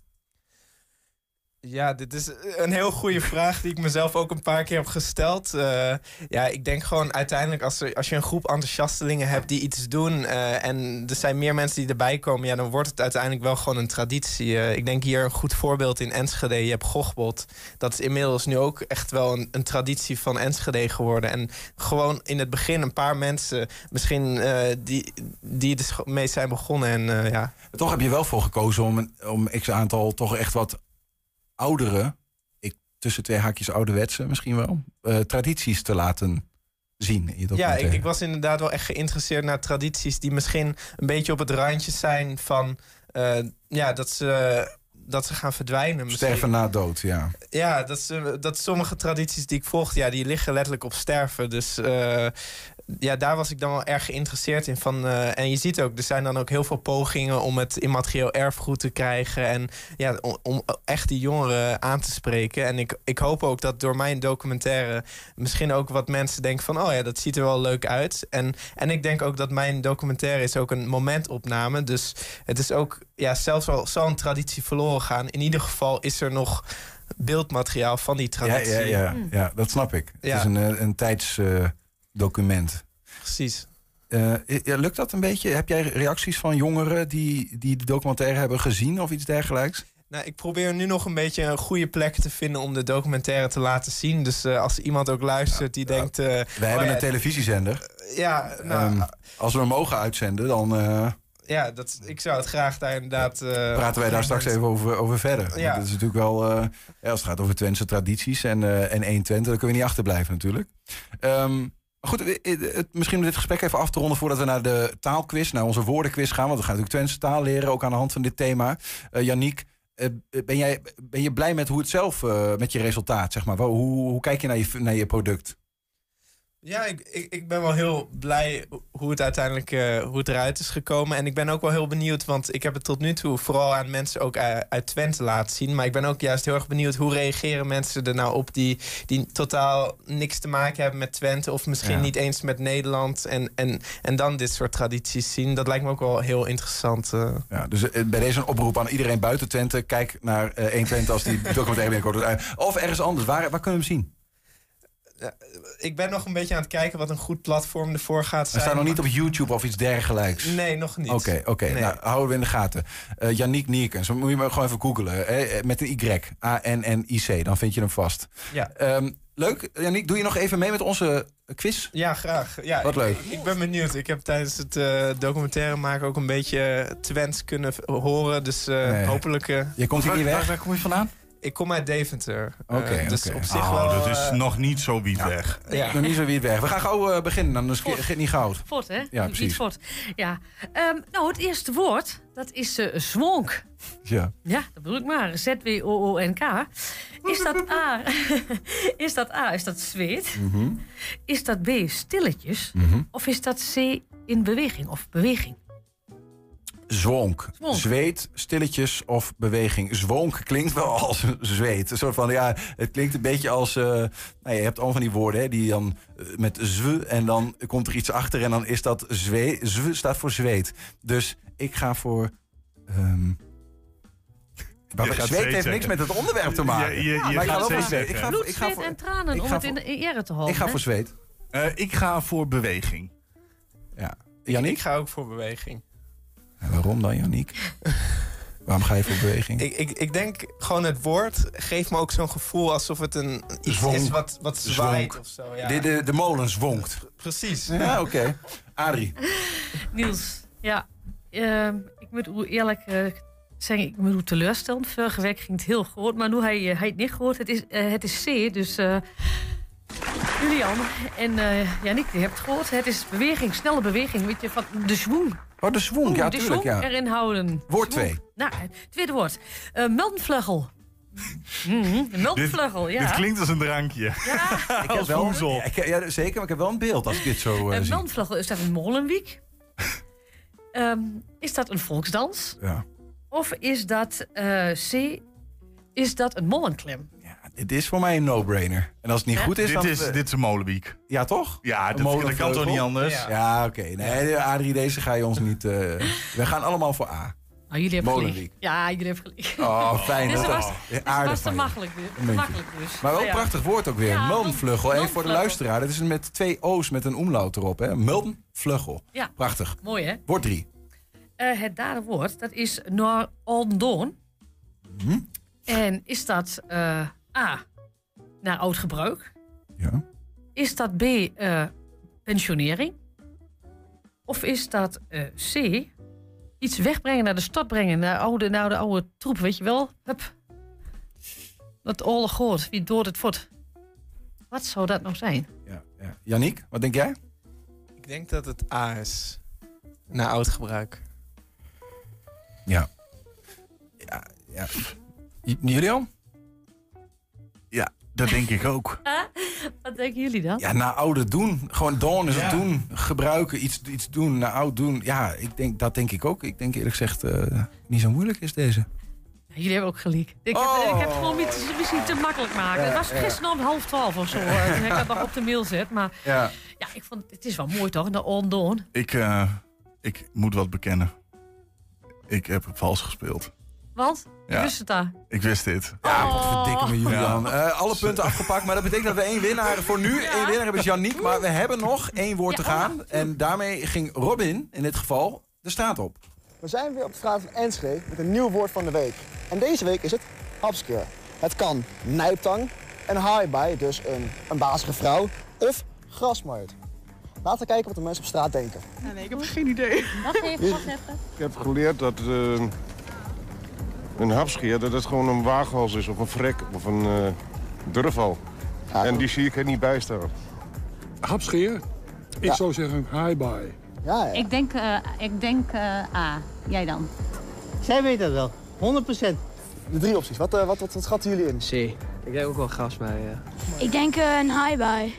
Ja, dit is een heel goede vraag die ik mezelf ook een paar keer heb gesteld. Eh, ja, ik denk gewoon uiteindelijk als, als je een groep enthousiastelingen hebt die iets doen eh, en er zijn meer mensen die erbij komen, ja, dan wordt het uiteindelijk wel gewoon een traditie. Eh, ik denk hier een goed voorbeeld in Enschede. Je hebt Gochbot. Dat is inmiddels nu ook echt wel een, een traditie van Enschede geworden. En gewoon in het begin een paar mensen misschien die, die er mee zijn begonnen. En ja. Toch heb je wel voor gekozen om, om x aantal toch echt wat oudere, ik, tussen twee haakjes ouderwetse misschien wel, eh, tradities te laten zien in Ja, ik, ik was inderdaad wel echt geïnteresseerd naar tradities die misschien een beetje op het randje zijn van eh, ja, dat ze, dat ze gaan verdwijnen. misschien. Sterven na dood, ja. Ja, dat, ze, dat sommige tradities die ik volg, ja, die liggen letterlijk op sterven. Dus eh, ja, daar was ik dan wel erg geïnteresseerd in. Van, eh, en je ziet ook, er zijn dan ook heel veel pogingen om het immaterieel erfgoed te krijgen. En ja, om, om echt die jongeren aan te spreken. En ik, ik hoop ook dat door mijn documentaire misschien ook wat mensen denken van, oh ja, dat ziet er wel leuk uit. En, en ik denk ook dat mijn documentaire is ook een momentopname. Dus het is ook, ja, zelfs al zal een traditie verloren gaan. In ieder geval is er nog beeldmateriaal van die Ja, traditie. ja, ja, ja, dat snap ik. Het Ja. is een, eh, een tijdsdocument. Precies. Eh, lukt dat een beetje? Heb jij reacties van jongeren die, die de documentaire hebben gezien of iets dergelijks? Nou, ik probeer nu nog een beetje een goede plek te vinden om de documentaire te laten zien. Dus eh, als iemand ook luistert die denkt... eh, We hebben oh ja, een televisiezender. Ja, nou, Ehm, als we hem mogen uitzenden, dan ja dat, ik zou het graag daar inderdaad... praten wij daar straks even over, over verder. Ja. Dat is natuurlijk wel, als het gaat over Twentse tradities en, en 1 Twente, dan kunnen we niet achterblijven natuurlijk. Ehm, maar goed, eh, eh, misschien om dit gesprek even af te ronden voordat we naar de taalquiz, naar onze woordenquiz gaan. Want we gaan natuurlijk Twentse taal leren, ook aan de hand van dit thema. Eh Yannick, ben, jij, ben je blij met hoe het zelf, met je resultaat, zeg maar? Hoe, hoe kijk je naar je, naar je product? Ja, ik, ik, ik ben wel heel blij hoe het uiteindelijk eh, hoe het eruit is gekomen. En ik ben ook wel heel benieuwd, want ik heb het tot nu toe vooral aan mensen ook eh, uit Twente laten zien. Maar ik ben ook juist heel erg benieuwd hoe reageren mensen er nou op die, die totaal niks te maken hebben met Twente. Of misschien Ja. niet eens met Nederland. En, en, en dan dit soort tradities zien. Dat lijkt me ook wel heel interessant. eh. Ja, dus bij deze een oproep aan iedereen buiten Twente. Kijk naar 1 Twente als die [LAUGHS] documentaire binnenkort Of ergens anders. Waar, waar kunnen we hem zien? Ik ben nog een beetje aan het kijken wat een goed platform ervoor gaat We zijn. staan nog niet op YouTube of iets dergelijks. Nee, nog niet. Oké, oké. Nee. Nou, houden we in de gaten. Eh Yannick Nierkens, moet je maar gewoon even googlen. hè, met een Y. A-N-N-I-C. Dan vind je hem vast. Ja. Ehm, leuk. Yannick, doe je nog even mee met onze quiz? Ja, graag. Ja, Wat ik- leuk. Ik, ik ben benieuwd. Ik heb tijdens het eh, documentaire maken ook een beetje eh, Twents kunnen horen. Dus eh, Nee. hopelijk... eh, Je komt hier niet weg? Waar kom je vandaan? Ik kom uit Deventer. Eh, Oké, dus op zich Oh, wel... dat is eh, nog niet zo wiet weg. Ja. Nog niet zo wie weg. We gaan gauw eh, beginnen, dan is het niet goud. Fort, hè? Ja, Niet precies. fort. Ja. Ehm, nou, het eerste woord, dat is zwonk. Ja. Ja, dat bedoel ik maar. Z-W-O-O-N-K. Is dat A? [LAUGHS] is dat A? Is dat zweet? Mhm. Is dat B? Stilletjes? Mhm. Of is dat C? In beweging of beweging? Zwonk. Zwonk. Zweet, stilletjes of beweging. Zwonk klinkt wel als zweet. Een soort van, ja, het klinkt een beetje als... eh, nou, je hebt allemaal van die woorden hè, die dan eh, met zw... en dan komt er iets achter en dan is dat zwee. Zw staat voor zweet. Dus ik ga voor... ehm maar zweet zweet heeft niks met het onderwerp te maken. Ja, je- je maar ik ga wel voor zweet. Ik ga, Bloed, ik ga zweet voor, en tranen ik om het in, in ere te houden. ik ga voor zweet. Eh, ik ga voor beweging. Ja. Ik Yannick? ga ook voor beweging. En waarom dan, Yannick? Waarom ga je voor beweging? Ik, ik, ik denk gewoon het woord geeft me ook zo'n gevoel alsof het een iets Zwonk. is wat, wat zwaait Zwonk. of zo. Ja. De, de, de molen zwonkt. Precies. Ja, oké. Adrie. [LAUGHS] Niels, ja. ehm, ik moet u eerlijk eh, zeggen, ik moet u teleurstellen. Vorige week ging het heel goed, maar nu hij, eh, hij het niet gehoord. Het is, eh, het is C, dus eh, Julian en eh Janik, die hebt het gehoord. Het is beweging, snelle beweging, weet je, van de zwoen. Oh, de zwonk, ja, de tuurlijk, zwoen ja. erin houden. Woord Zwoen. twee. Nou, het tweede woord. Uh, Meldenvleugel. [LAUGHS] Mhm, de meldenvleugel, ja. Dit klinkt als een drankje. [LAUGHS] Ik heb wel, ik, ja, zeker, maar ik heb wel een beeld als ik dit zo eh Een zie. meldenvleugel, is dat een molenwiek? [LAUGHS] Ehm, is dat een volksdans? Ja. Of is dat eh, C? Is dat een mollenklem? Dit is voor mij een no-brainer. En als het niet Ja? goed is, dit, dan... is, dit is een molenwiek. Ja, toch? Ja, dat, dat kan toch niet anders? Ja. Ja, oké. Nee, Adrie, deze ga je ons niet... eh, we gaan allemaal voor A. Nou, jullie hebben Molenwiek. gelijk. Ja, jullie hebben gelijk. Oh, fijn. Deze dat- was, oh, aardig was te makkelijk, dus. Muntje. makkelijk dus. Maar wel een prachtig woord ook weer. Ja. Even voor de luisteraar. Dat is met twee O's met een omlaut erop. hè? Ja. Prachtig. Mooi, hè? Woord drie. Eh, het derde woord, dat is naar ondoon. Hm? En is dat eh, A, naar oud gebruik? Ja. Is dat B, eh, pensionering? Of is dat eh, C, iets wegbrengen naar de stad brengen, naar, oude, naar de oude troep, weet je wel? Hup. Dat oorlog hoort, wie door het voort. Wat zou dat nou zijn? Ja, ja. Yannick, wat denk jij? Ik denk dat het A is. Na oud gebruik. Ja. Ja, ja. J- Dat denk ik ook. [LAUGHS] Wat denken jullie dan? Ja, naar oude doen. Gewoon doen is Ja. het doen. Gebruiken, iets, iets doen, naar oud doen. Ja, ik denk, dat denk ik ook. Ik denk eerlijk gezegd, eh, niet zo moeilijk is deze. Jullie hebben ook gelijk. Ik heb, Oh. ik heb gewoon iets- misschien te makkelijk maken. Ja, het was ja. gisteren om half twaalf of zo. heb ik dat nog op de mail zet. Maar Ja. ja, ik vond het is wel mooi toch? De on-don. Ik, eh, ik moet wat bekennen. Ik heb vals gespeeld. Want? Je Ja. wist het daar. Ik wist dit. Ja, wat verdikken me Julian. Ja. Eh, alle punten afgepakt, maar dat betekent dat we één winnaar... Voor nu één winnaar hebben is Janiek, maar we hebben nog één woord te gaan. En daarmee ging Robin, in dit geval, de straat op. We zijn weer op de straat van Enschede met een nieuw woord van de week. En deze week is het hapskeer. Het kan nijptang, een haaibaai, dus een, een bazige vrouw, of grasmarkt. Laten we kijken wat de mensen op straat denken. nee, ik heb geen idee. Wacht even, wacht even. Ik heb geleerd dat eh, een hapscheer dat het gewoon een waaghals is of een vrek of een eh durfal. en die zie ik er niet bij staan. Hapscheer? Ik Ja. zou zeggen hi-bye. Ja, Ik denk, eh, ik denk eh, A. Jij dan? Zij weet dat wel, 100%. De drie opties, wat, eh, wat, wat, wat schatten jullie in? C. Ik denk ook wel gas bij. Ik denk een high-bye.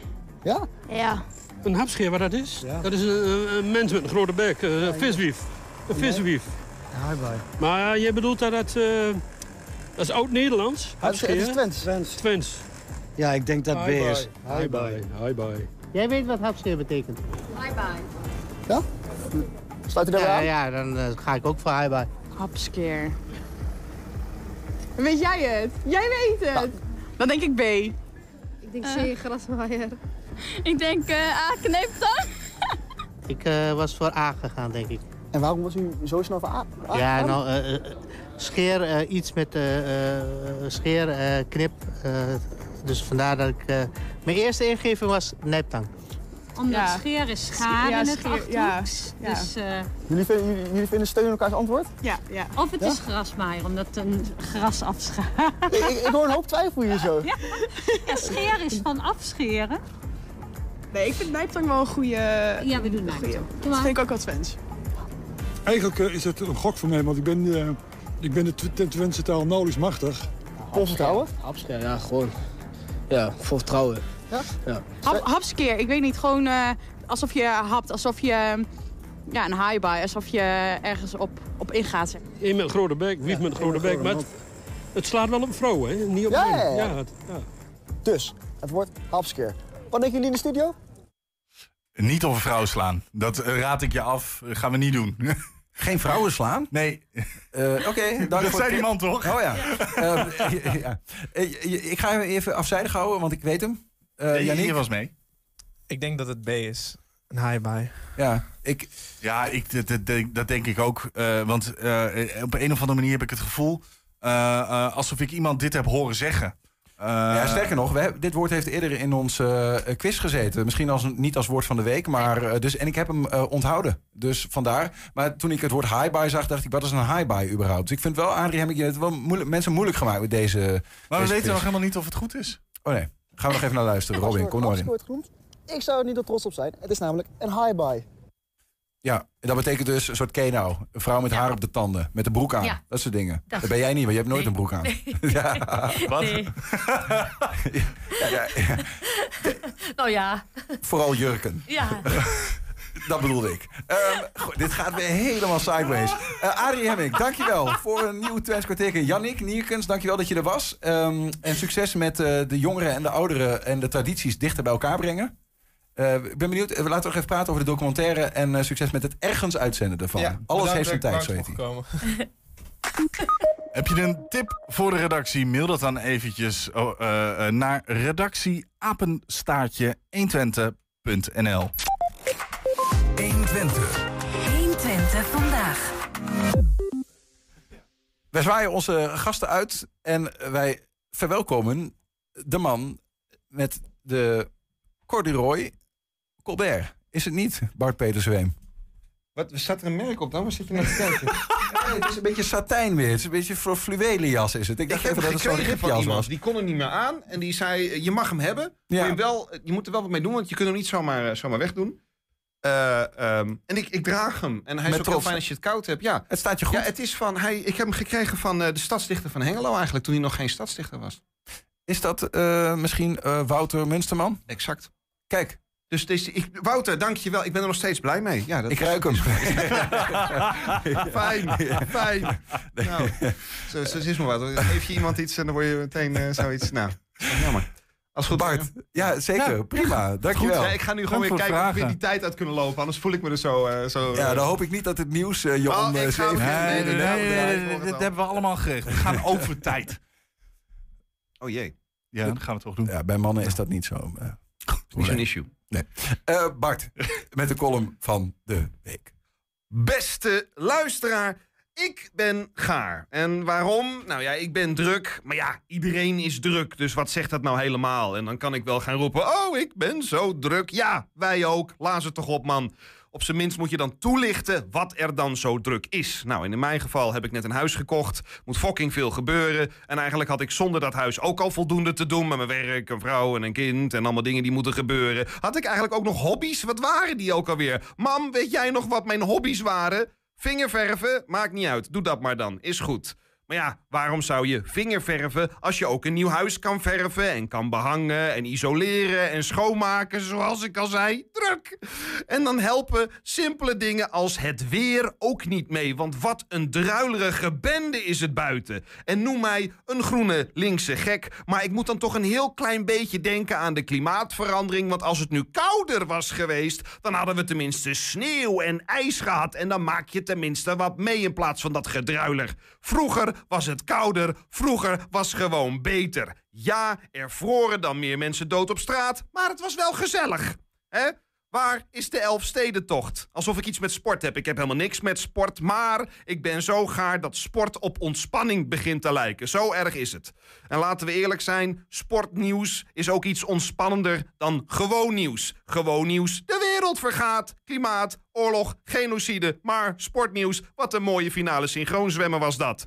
Ja? Ja. Een hapscheer, wat dat is? Dat is een, een mens met een grote bek, eh, een viswief. Een viswief. Maar jij bedoelt dat dat... eh, dat is oud-Nederlands? het is- het is Twents. Twents. Ja, ik denk dat B is. Hi-bye. Hi-bye. Jij weet wat hapscheer betekent? High-bye. Ja? Sluit u daarbij Ja, aan? ja dan eh, ga ik ook voor high-bye. Hapskeer. Weet jij het? Jij weet het. Dan denk ik B. Ik denk C, graswaaier. Ik denk eh, A. Ik eh, was voor A gegaan, denk ik. En waarom was u zo snel? A Ja, nou, eh, eh, scheer, eh, iets met scheer, eh, knip. eh, dus vandaar dat ik... eh, mijn eerste ingeving was nijptang. Omdat Ja. scheer is schaar Ja, in het scheer, ja, achterhoeks. ja. Dus, eh, Jullie, vinden, jullie, jullie vinden steun in elkaars antwoord? Ja, ja. of het Ja? is grasmaaier, omdat een gras afschaart. ik, ik, ik hoor een hoop twijfel hier zo. Ja. ja, scheer is van afscheren. Nee, ik vind nijptang wel een goede... Ja, we doen nijptang. Dat vind ik ook wel Twents. Eigenlijk eh, is het een gok voor mij, want ik ben, eh, ik ben de Tw- Twentse taal nauwelijks machtig. Polsvertrouwen? Hapskeer, ja, gewoon. Ja, voor vertrouwen. Ja? Ja. Hap, hapskeer, ik weet niet. Gewoon eh, alsof je hapt, alsof je... Ja, een high-bye, alsof je ergens op, op ingaat. Eén met een grote bek, wief met een grote bek. Maar het, het slaat wel op vrouwen, hè? Niet op Ja, mannen. ja, ja. het- ja. Dus, het wordt hapskeer. Wat denken jullie in de studio? Niet over vrouwen slaan. Dat raad ik je af. Dat gaan we niet doen. [LAUGHS] Geen vrouwen slaan? Nee. Eh, Oké, [LAUGHS] dank Dat voor zei die man toch? Oh ja. Eh, ja. Eh, [LAUGHS] Ik ga hem even afzijdig houden, want ik weet hem. Eh Nee, hier was mee. Ik denk dat het B is. Een high-bye. Ja, ik... Ja, ik, dat, dat, denk- dat denk ik ook. Eh, want eh, op een of andere manier heb ik het gevoel... eh, eh, alsof ik iemand dit heb horen zeggen. Eh, ja, sterker nog, we hebben, dit woord heeft eerder in onze eh, quiz gezeten. Misschien als, niet als woord van de week, maar... eh, dus, en ik heb hem eh, onthouden. Dus vandaar. Maar toen ik het woord high-bye zag, dacht ik... wat is een high-bye überhaupt? Dus ik vind wel, Adrie, heb ik je het wel moeilijk, mensen moeilijk gemaakt met deze Maar we deze weten quiz. nog helemaal niet of het goed is. Oh nee, gaan we nog even naar luisteren. Robin, kom in. Genoemd. Ik zou er niet op trots op zijn. Het is namelijk een high-bye. Ja, dat betekent dus een soort kenau. Een vrouw met haar op de tanden. Met de broek aan. Ja. Dat soort dingen. Dat- Dat ben jij niet, want je hebt nooit een broek aan. [LAUGHS] Ja. [LAUGHS] Wat? Nee. Ja, ja, ja. [LAUGHS] Nou ja. Vooral jurken. Ja. Dat bedoelde ik. Ehm, goed, dit gaat weer helemaal sideways. Uh, Adrie Hemming, dankjewel voor een nieuw Twents kwartier. Jannik Nierkens, dankjewel dat je er was. Ehm, en succes met eh, de jongeren en de ouderen en de tradities dichter bij elkaar brengen. Eh, ik ben benieuwd, eh, laten we nog even praten over de documentaire... en eh, succes met het ergens uitzenden ervan. Alles heeft zijn tijd, zo heet hij. [LAUGHS] Heb je een tip voor de redactie? Mail dat dan eventjes oh, eh, eh, naar redactieapenstaartje 120.nl 120. 120 vandaag. Wij zwaaien onze gasten uit en wij verwelkomen de man met de corduroy Colbert. Is het niet, Bart Peter Zweem? Wat, staat er een merk op dan? Waar zit je naar te kijken? [LAUGHS] Nee, het is een beetje satijn weer. Het is een beetje voor fluwelen jas is het. Ik Ik dacht heb even dat het zo'n ripjas was. Die kon er niet meer aan. En die zei, je mag hem hebben. Ja. Maar je, wel, je moet er wel wat mee doen, want je kunt hem niet zomaar, eh, zomaar wegdoen. Eh, ehm, en ik, ik draag hem. En hij Met is ook heel fijn als je het koud hebt. Ja. Het staat je goed. Ja, het is van, hij, ik heb hem gekregen van eh, de stadsdichter van Hengelo eigenlijk, toen hij nog geen stadsdichter was. Is dat misschien Wouter Munsterman? Exact. Kijk. Dus ik, Wouter, dank je wel. Ik ben er nog steeds blij mee. Ja, dat Ik ruik hem. fijn, fijn. Nou, zo, zo is maar wat. Geef je iemand iets en dan word je meteen eh, zoiets... Nou, jammer. Als goed, Bart, ja, zeker. Prima. Dankjewel. Goed, ja, ik ga nu gewoon weer kijken of we weer die tijd uit kunnen lopen. Anders voel ik me er zo... eh, zo Ja, eh, dan hoop ik niet dat het nieuws eh, je Oh, om eh, zeven nee, in nee, nee, Dit hebben we allemaal geregeld. We gaan over tijd. Oh jee. Ja, dat gaan we toch doen. Ja, bij mannen is dat niet zo. eh, Niet zo'n issue. Nee. Eh, Bart, met de column van de week. Beste luisteraar, ik ben gaar. En waarom? Nou ja, ik ben druk. Maar ja, iedereen is druk. Dus wat zegt dat nou helemaal? En dan kan ik wel gaan roepen: Oh, ik ben zo druk. Ja, wij ook. Laat het toch op, man. Op zijn minst moet je dan toelichten wat er dan zo druk is. Nou, in mijn geval heb ik net een huis gekocht. Moet fucking veel gebeuren. En eigenlijk had ik zonder dat huis ook al voldoende te doen. Met mijn werk, een vrouw en een kind en allemaal dingen die moeten gebeuren. Had ik eigenlijk ook nog hobby's? Wat waren die ook alweer? Mam, weet jij nog wat mijn hobby's waren? Vingerverven? Maakt niet uit. Doe dat maar dan. Is goed. Maar ja, waarom zou je vingerverven als je ook een nieuw huis kan verven en kan behangen en isoleren en schoonmaken, zoals ik al zei? Druk! En dan helpen simpele dingen als het weer ook niet mee, want wat een druilerige bende is het buiten. En noem mij een groene linkse gek, maar ik moet dan toch een heel klein beetje denken aan de klimaatverandering, want als het nu kouder was geweest, dan hadden we tenminste sneeuw en ijs gehad en dan maak je tenminste wat mee in plaats van dat gedruiler. Vroeger was het kouder, vroeger was gewoon beter. Ja, er vroren dan meer mensen dood op straat, maar het was wel gezellig. Hè? Waar is de Elfstedentocht? Alsof ik iets met sport heb. Ik heb helemaal niks met sport, maar ik ben zo gaar dat sport op ontspanning begint te lijken. Zo erg is het. En laten we eerlijk zijn, sportnieuws is ook iets ontspannender dan gewoon nieuws. Gewoon nieuws, de wereld vergaat, klimaat, oorlog, genocide, maar sportnieuws, wat een mooie finale synchroonzwemmen was dat.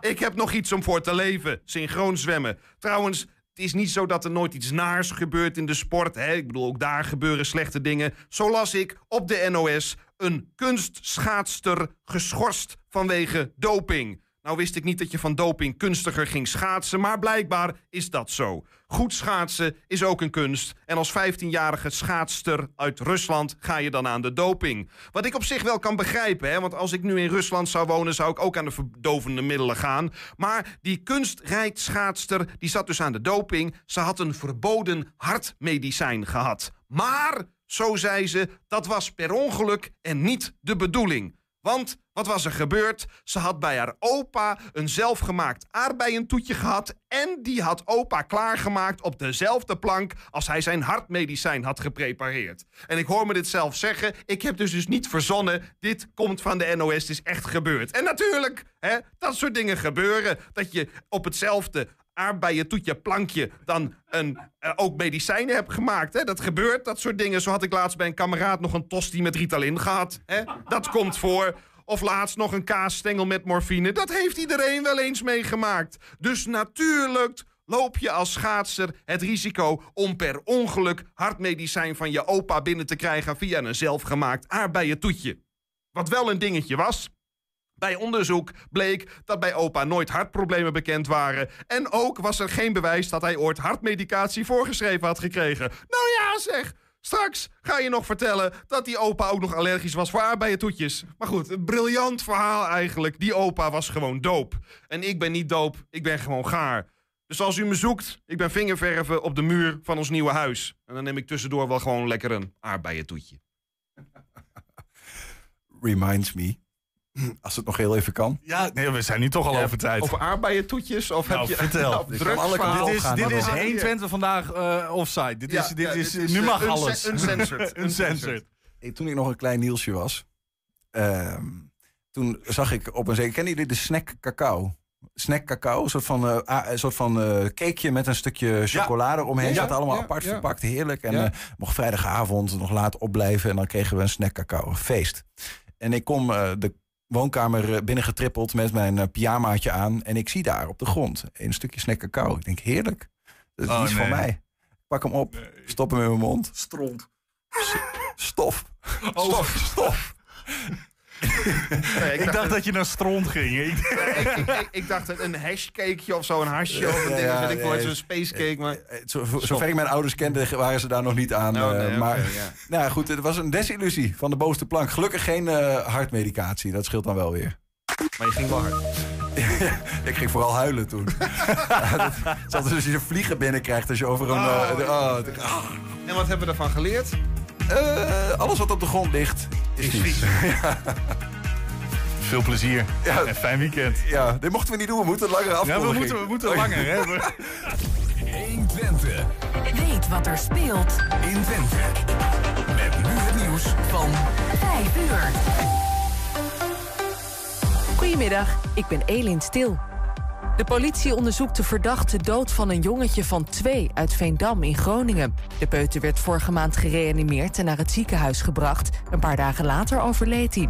Ik heb nog iets om voor te leven, synchroonzwemmen. Trouwens, het is niet zo dat er nooit iets naars gebeurt in de sport. Ik bedoel, ook daar gebeuren slechte dingen. Zo las ik op de NOS een kunstschaatster geschorst vanwege doping. Nou wist ik niet dat je van doping kunstiger ging schaatsen, maar blijkbaar is dat zo. Goed schaatsen is ook een kunst. En als 15-jarige schaatster uit Rusland ga je dan aan de doping. Wat ik op zich wel kan begrijpen, hè? want als ik nu in Rusland zou wonen, zou ik ook aan de verdovende middelen gaan. Maar die kunstrijd-schaatster, die zat dus aan de doping. Ze had een verboden hartmedicijn gehad. Maar, zo zei ze, dat was per ongeluk en niet de bedoeling. Want wat was er gebeurd? Ze had bij haar opa een zelfgemaakt aardbeientoetje gehad. En die had opa klaargemaakt op dezelfde plank als hij zijn hartmedicijn had geprepareerd. En ik hoor me dit zelf zeggen. Ik heb dus dus niet verzonnen. Dit komt van de NOS. Het is echt gebeurd. En natuurlijk, hè, dat soort dingen gebeuren. Dat je op hetzelfde aardbeien toetje plankje dan een, eh, ook medicijnen hebt gemaakt. Hè? Dat gebeurt, dat soort dingen. Zo had ik laatst bij een kameraad nog een tosti met Ritalin gehad. Hè? Dat komt voor. Of laatst nog een kaasstengel met morfine. Dat heeft iedereen wel eens meegemaakt. Dus natuurlijk loop je als schaatser het risico om per ongeluk hartmedicijn van je opa binnen te krijgen via een zelfgemaakt aardbeien toetje. Wat wel een dingetje was. Bij onderzoek bleek dat bij opa nooit hartproblemen bekend waren. En ook was er geen bewijs dat hij ooit hartmedicatie voorgeschreven had gekregen. Nou ja, zeg. Straks ga je nog vertellen dat die opa ook nog allergisch was voor aardbeientoetjes. Maar goed, een briljant verhaal eigenlijk. Die opa was gewoon doop. En ik ben niet doop, ik ben gewoon gaar. Dus als u me zoekt, ik ben vingerverven op de muur van ons nieuwe huis. En dan neem ik tussendoor wel gewoon lekker een aardbeientoetje. Reminds me. [LAUGHS] Als het nog heel even kan. Ja, nee, we zijn nu toch al Ja, over tijd. Over aardbeientoetjes? Of Nou, heb je vertel. [LAUGHS] Of Dit is, dit is hadden we hier? 120 vandaag eh, offside. Dit Ja, is, dit ja, is, dit is, nu eh, mag alles. [LAUGHS] uncensored. Uncensored. Hey, toen ik nog een klein Nielsje was, ehm, toen zag ik op een zeker. Kennen jullie de snack cacao? Snack cacao, een soort van, eh, een soort van eh, cakeje met een stukje chocolade omheen. Ja, Zat allemaal ja, apart ja. verpakt, heerlijk. En Ja. mocht vrijdagavond nog laat opblijven en dan kregen we een snack cacao, een feest. En ik kom de woonkamer eh, binnengetrippeld met mijn eh, pyjamaatje aan en ik zie daar op de grond een stukje snack cacao. Ik denk heerlijk, dat is Oh, iets voor nee. mij. Ik pak hem op, stop hem in mijn mond. Stront. Stof. Oh. Stof, stof. Nee, Ik dacht dat je naar stront ging. Ik- ik, ik, dacht een hashcakeje of zo, een hasje of een ding. ja, ik wel, nee. zo'n spacecake. Maar... Zo, voor- zover ik mijn ouders kende, waren ze daar nog niet aan. Oh, nee, eh, maar ja. nou ja, goed, het was een desillusie van de bovenste plank. Gelukkig geen eh, hartmedicatie, dat scheelt dan wel weer. Maar je ging wel hard. [LAUGHS] ik ging vooral huilen toen. [LAUGHS] ja, dat, het is altijd als je vliegen binnenkrijgt als je over een... Oh, eh, de- oh, de-. En wat hebben we ervan geleerd? Eh, alles wat op de grond ligt is, Is vies. vies. [LAUGHS] ja. Veel plezier en fijn weekend. ja, dit mochten we niet doen. We moeten langer Ja, afkondiging. we moeten, we moeten langer. Hè? 1 Twente. Weet wat er speelt in Twente. Met nu het nieuws van 5 uur. Goedemiddag, ik ben Elin Stil. De politie onderzoekt de verdachte dood van een jongetje van twee uit Veendam in Groningen. De peuter werd vorige maand gereanimeerd en naar het ziekenhuis gebracht. Een paar dagen later overleed hij.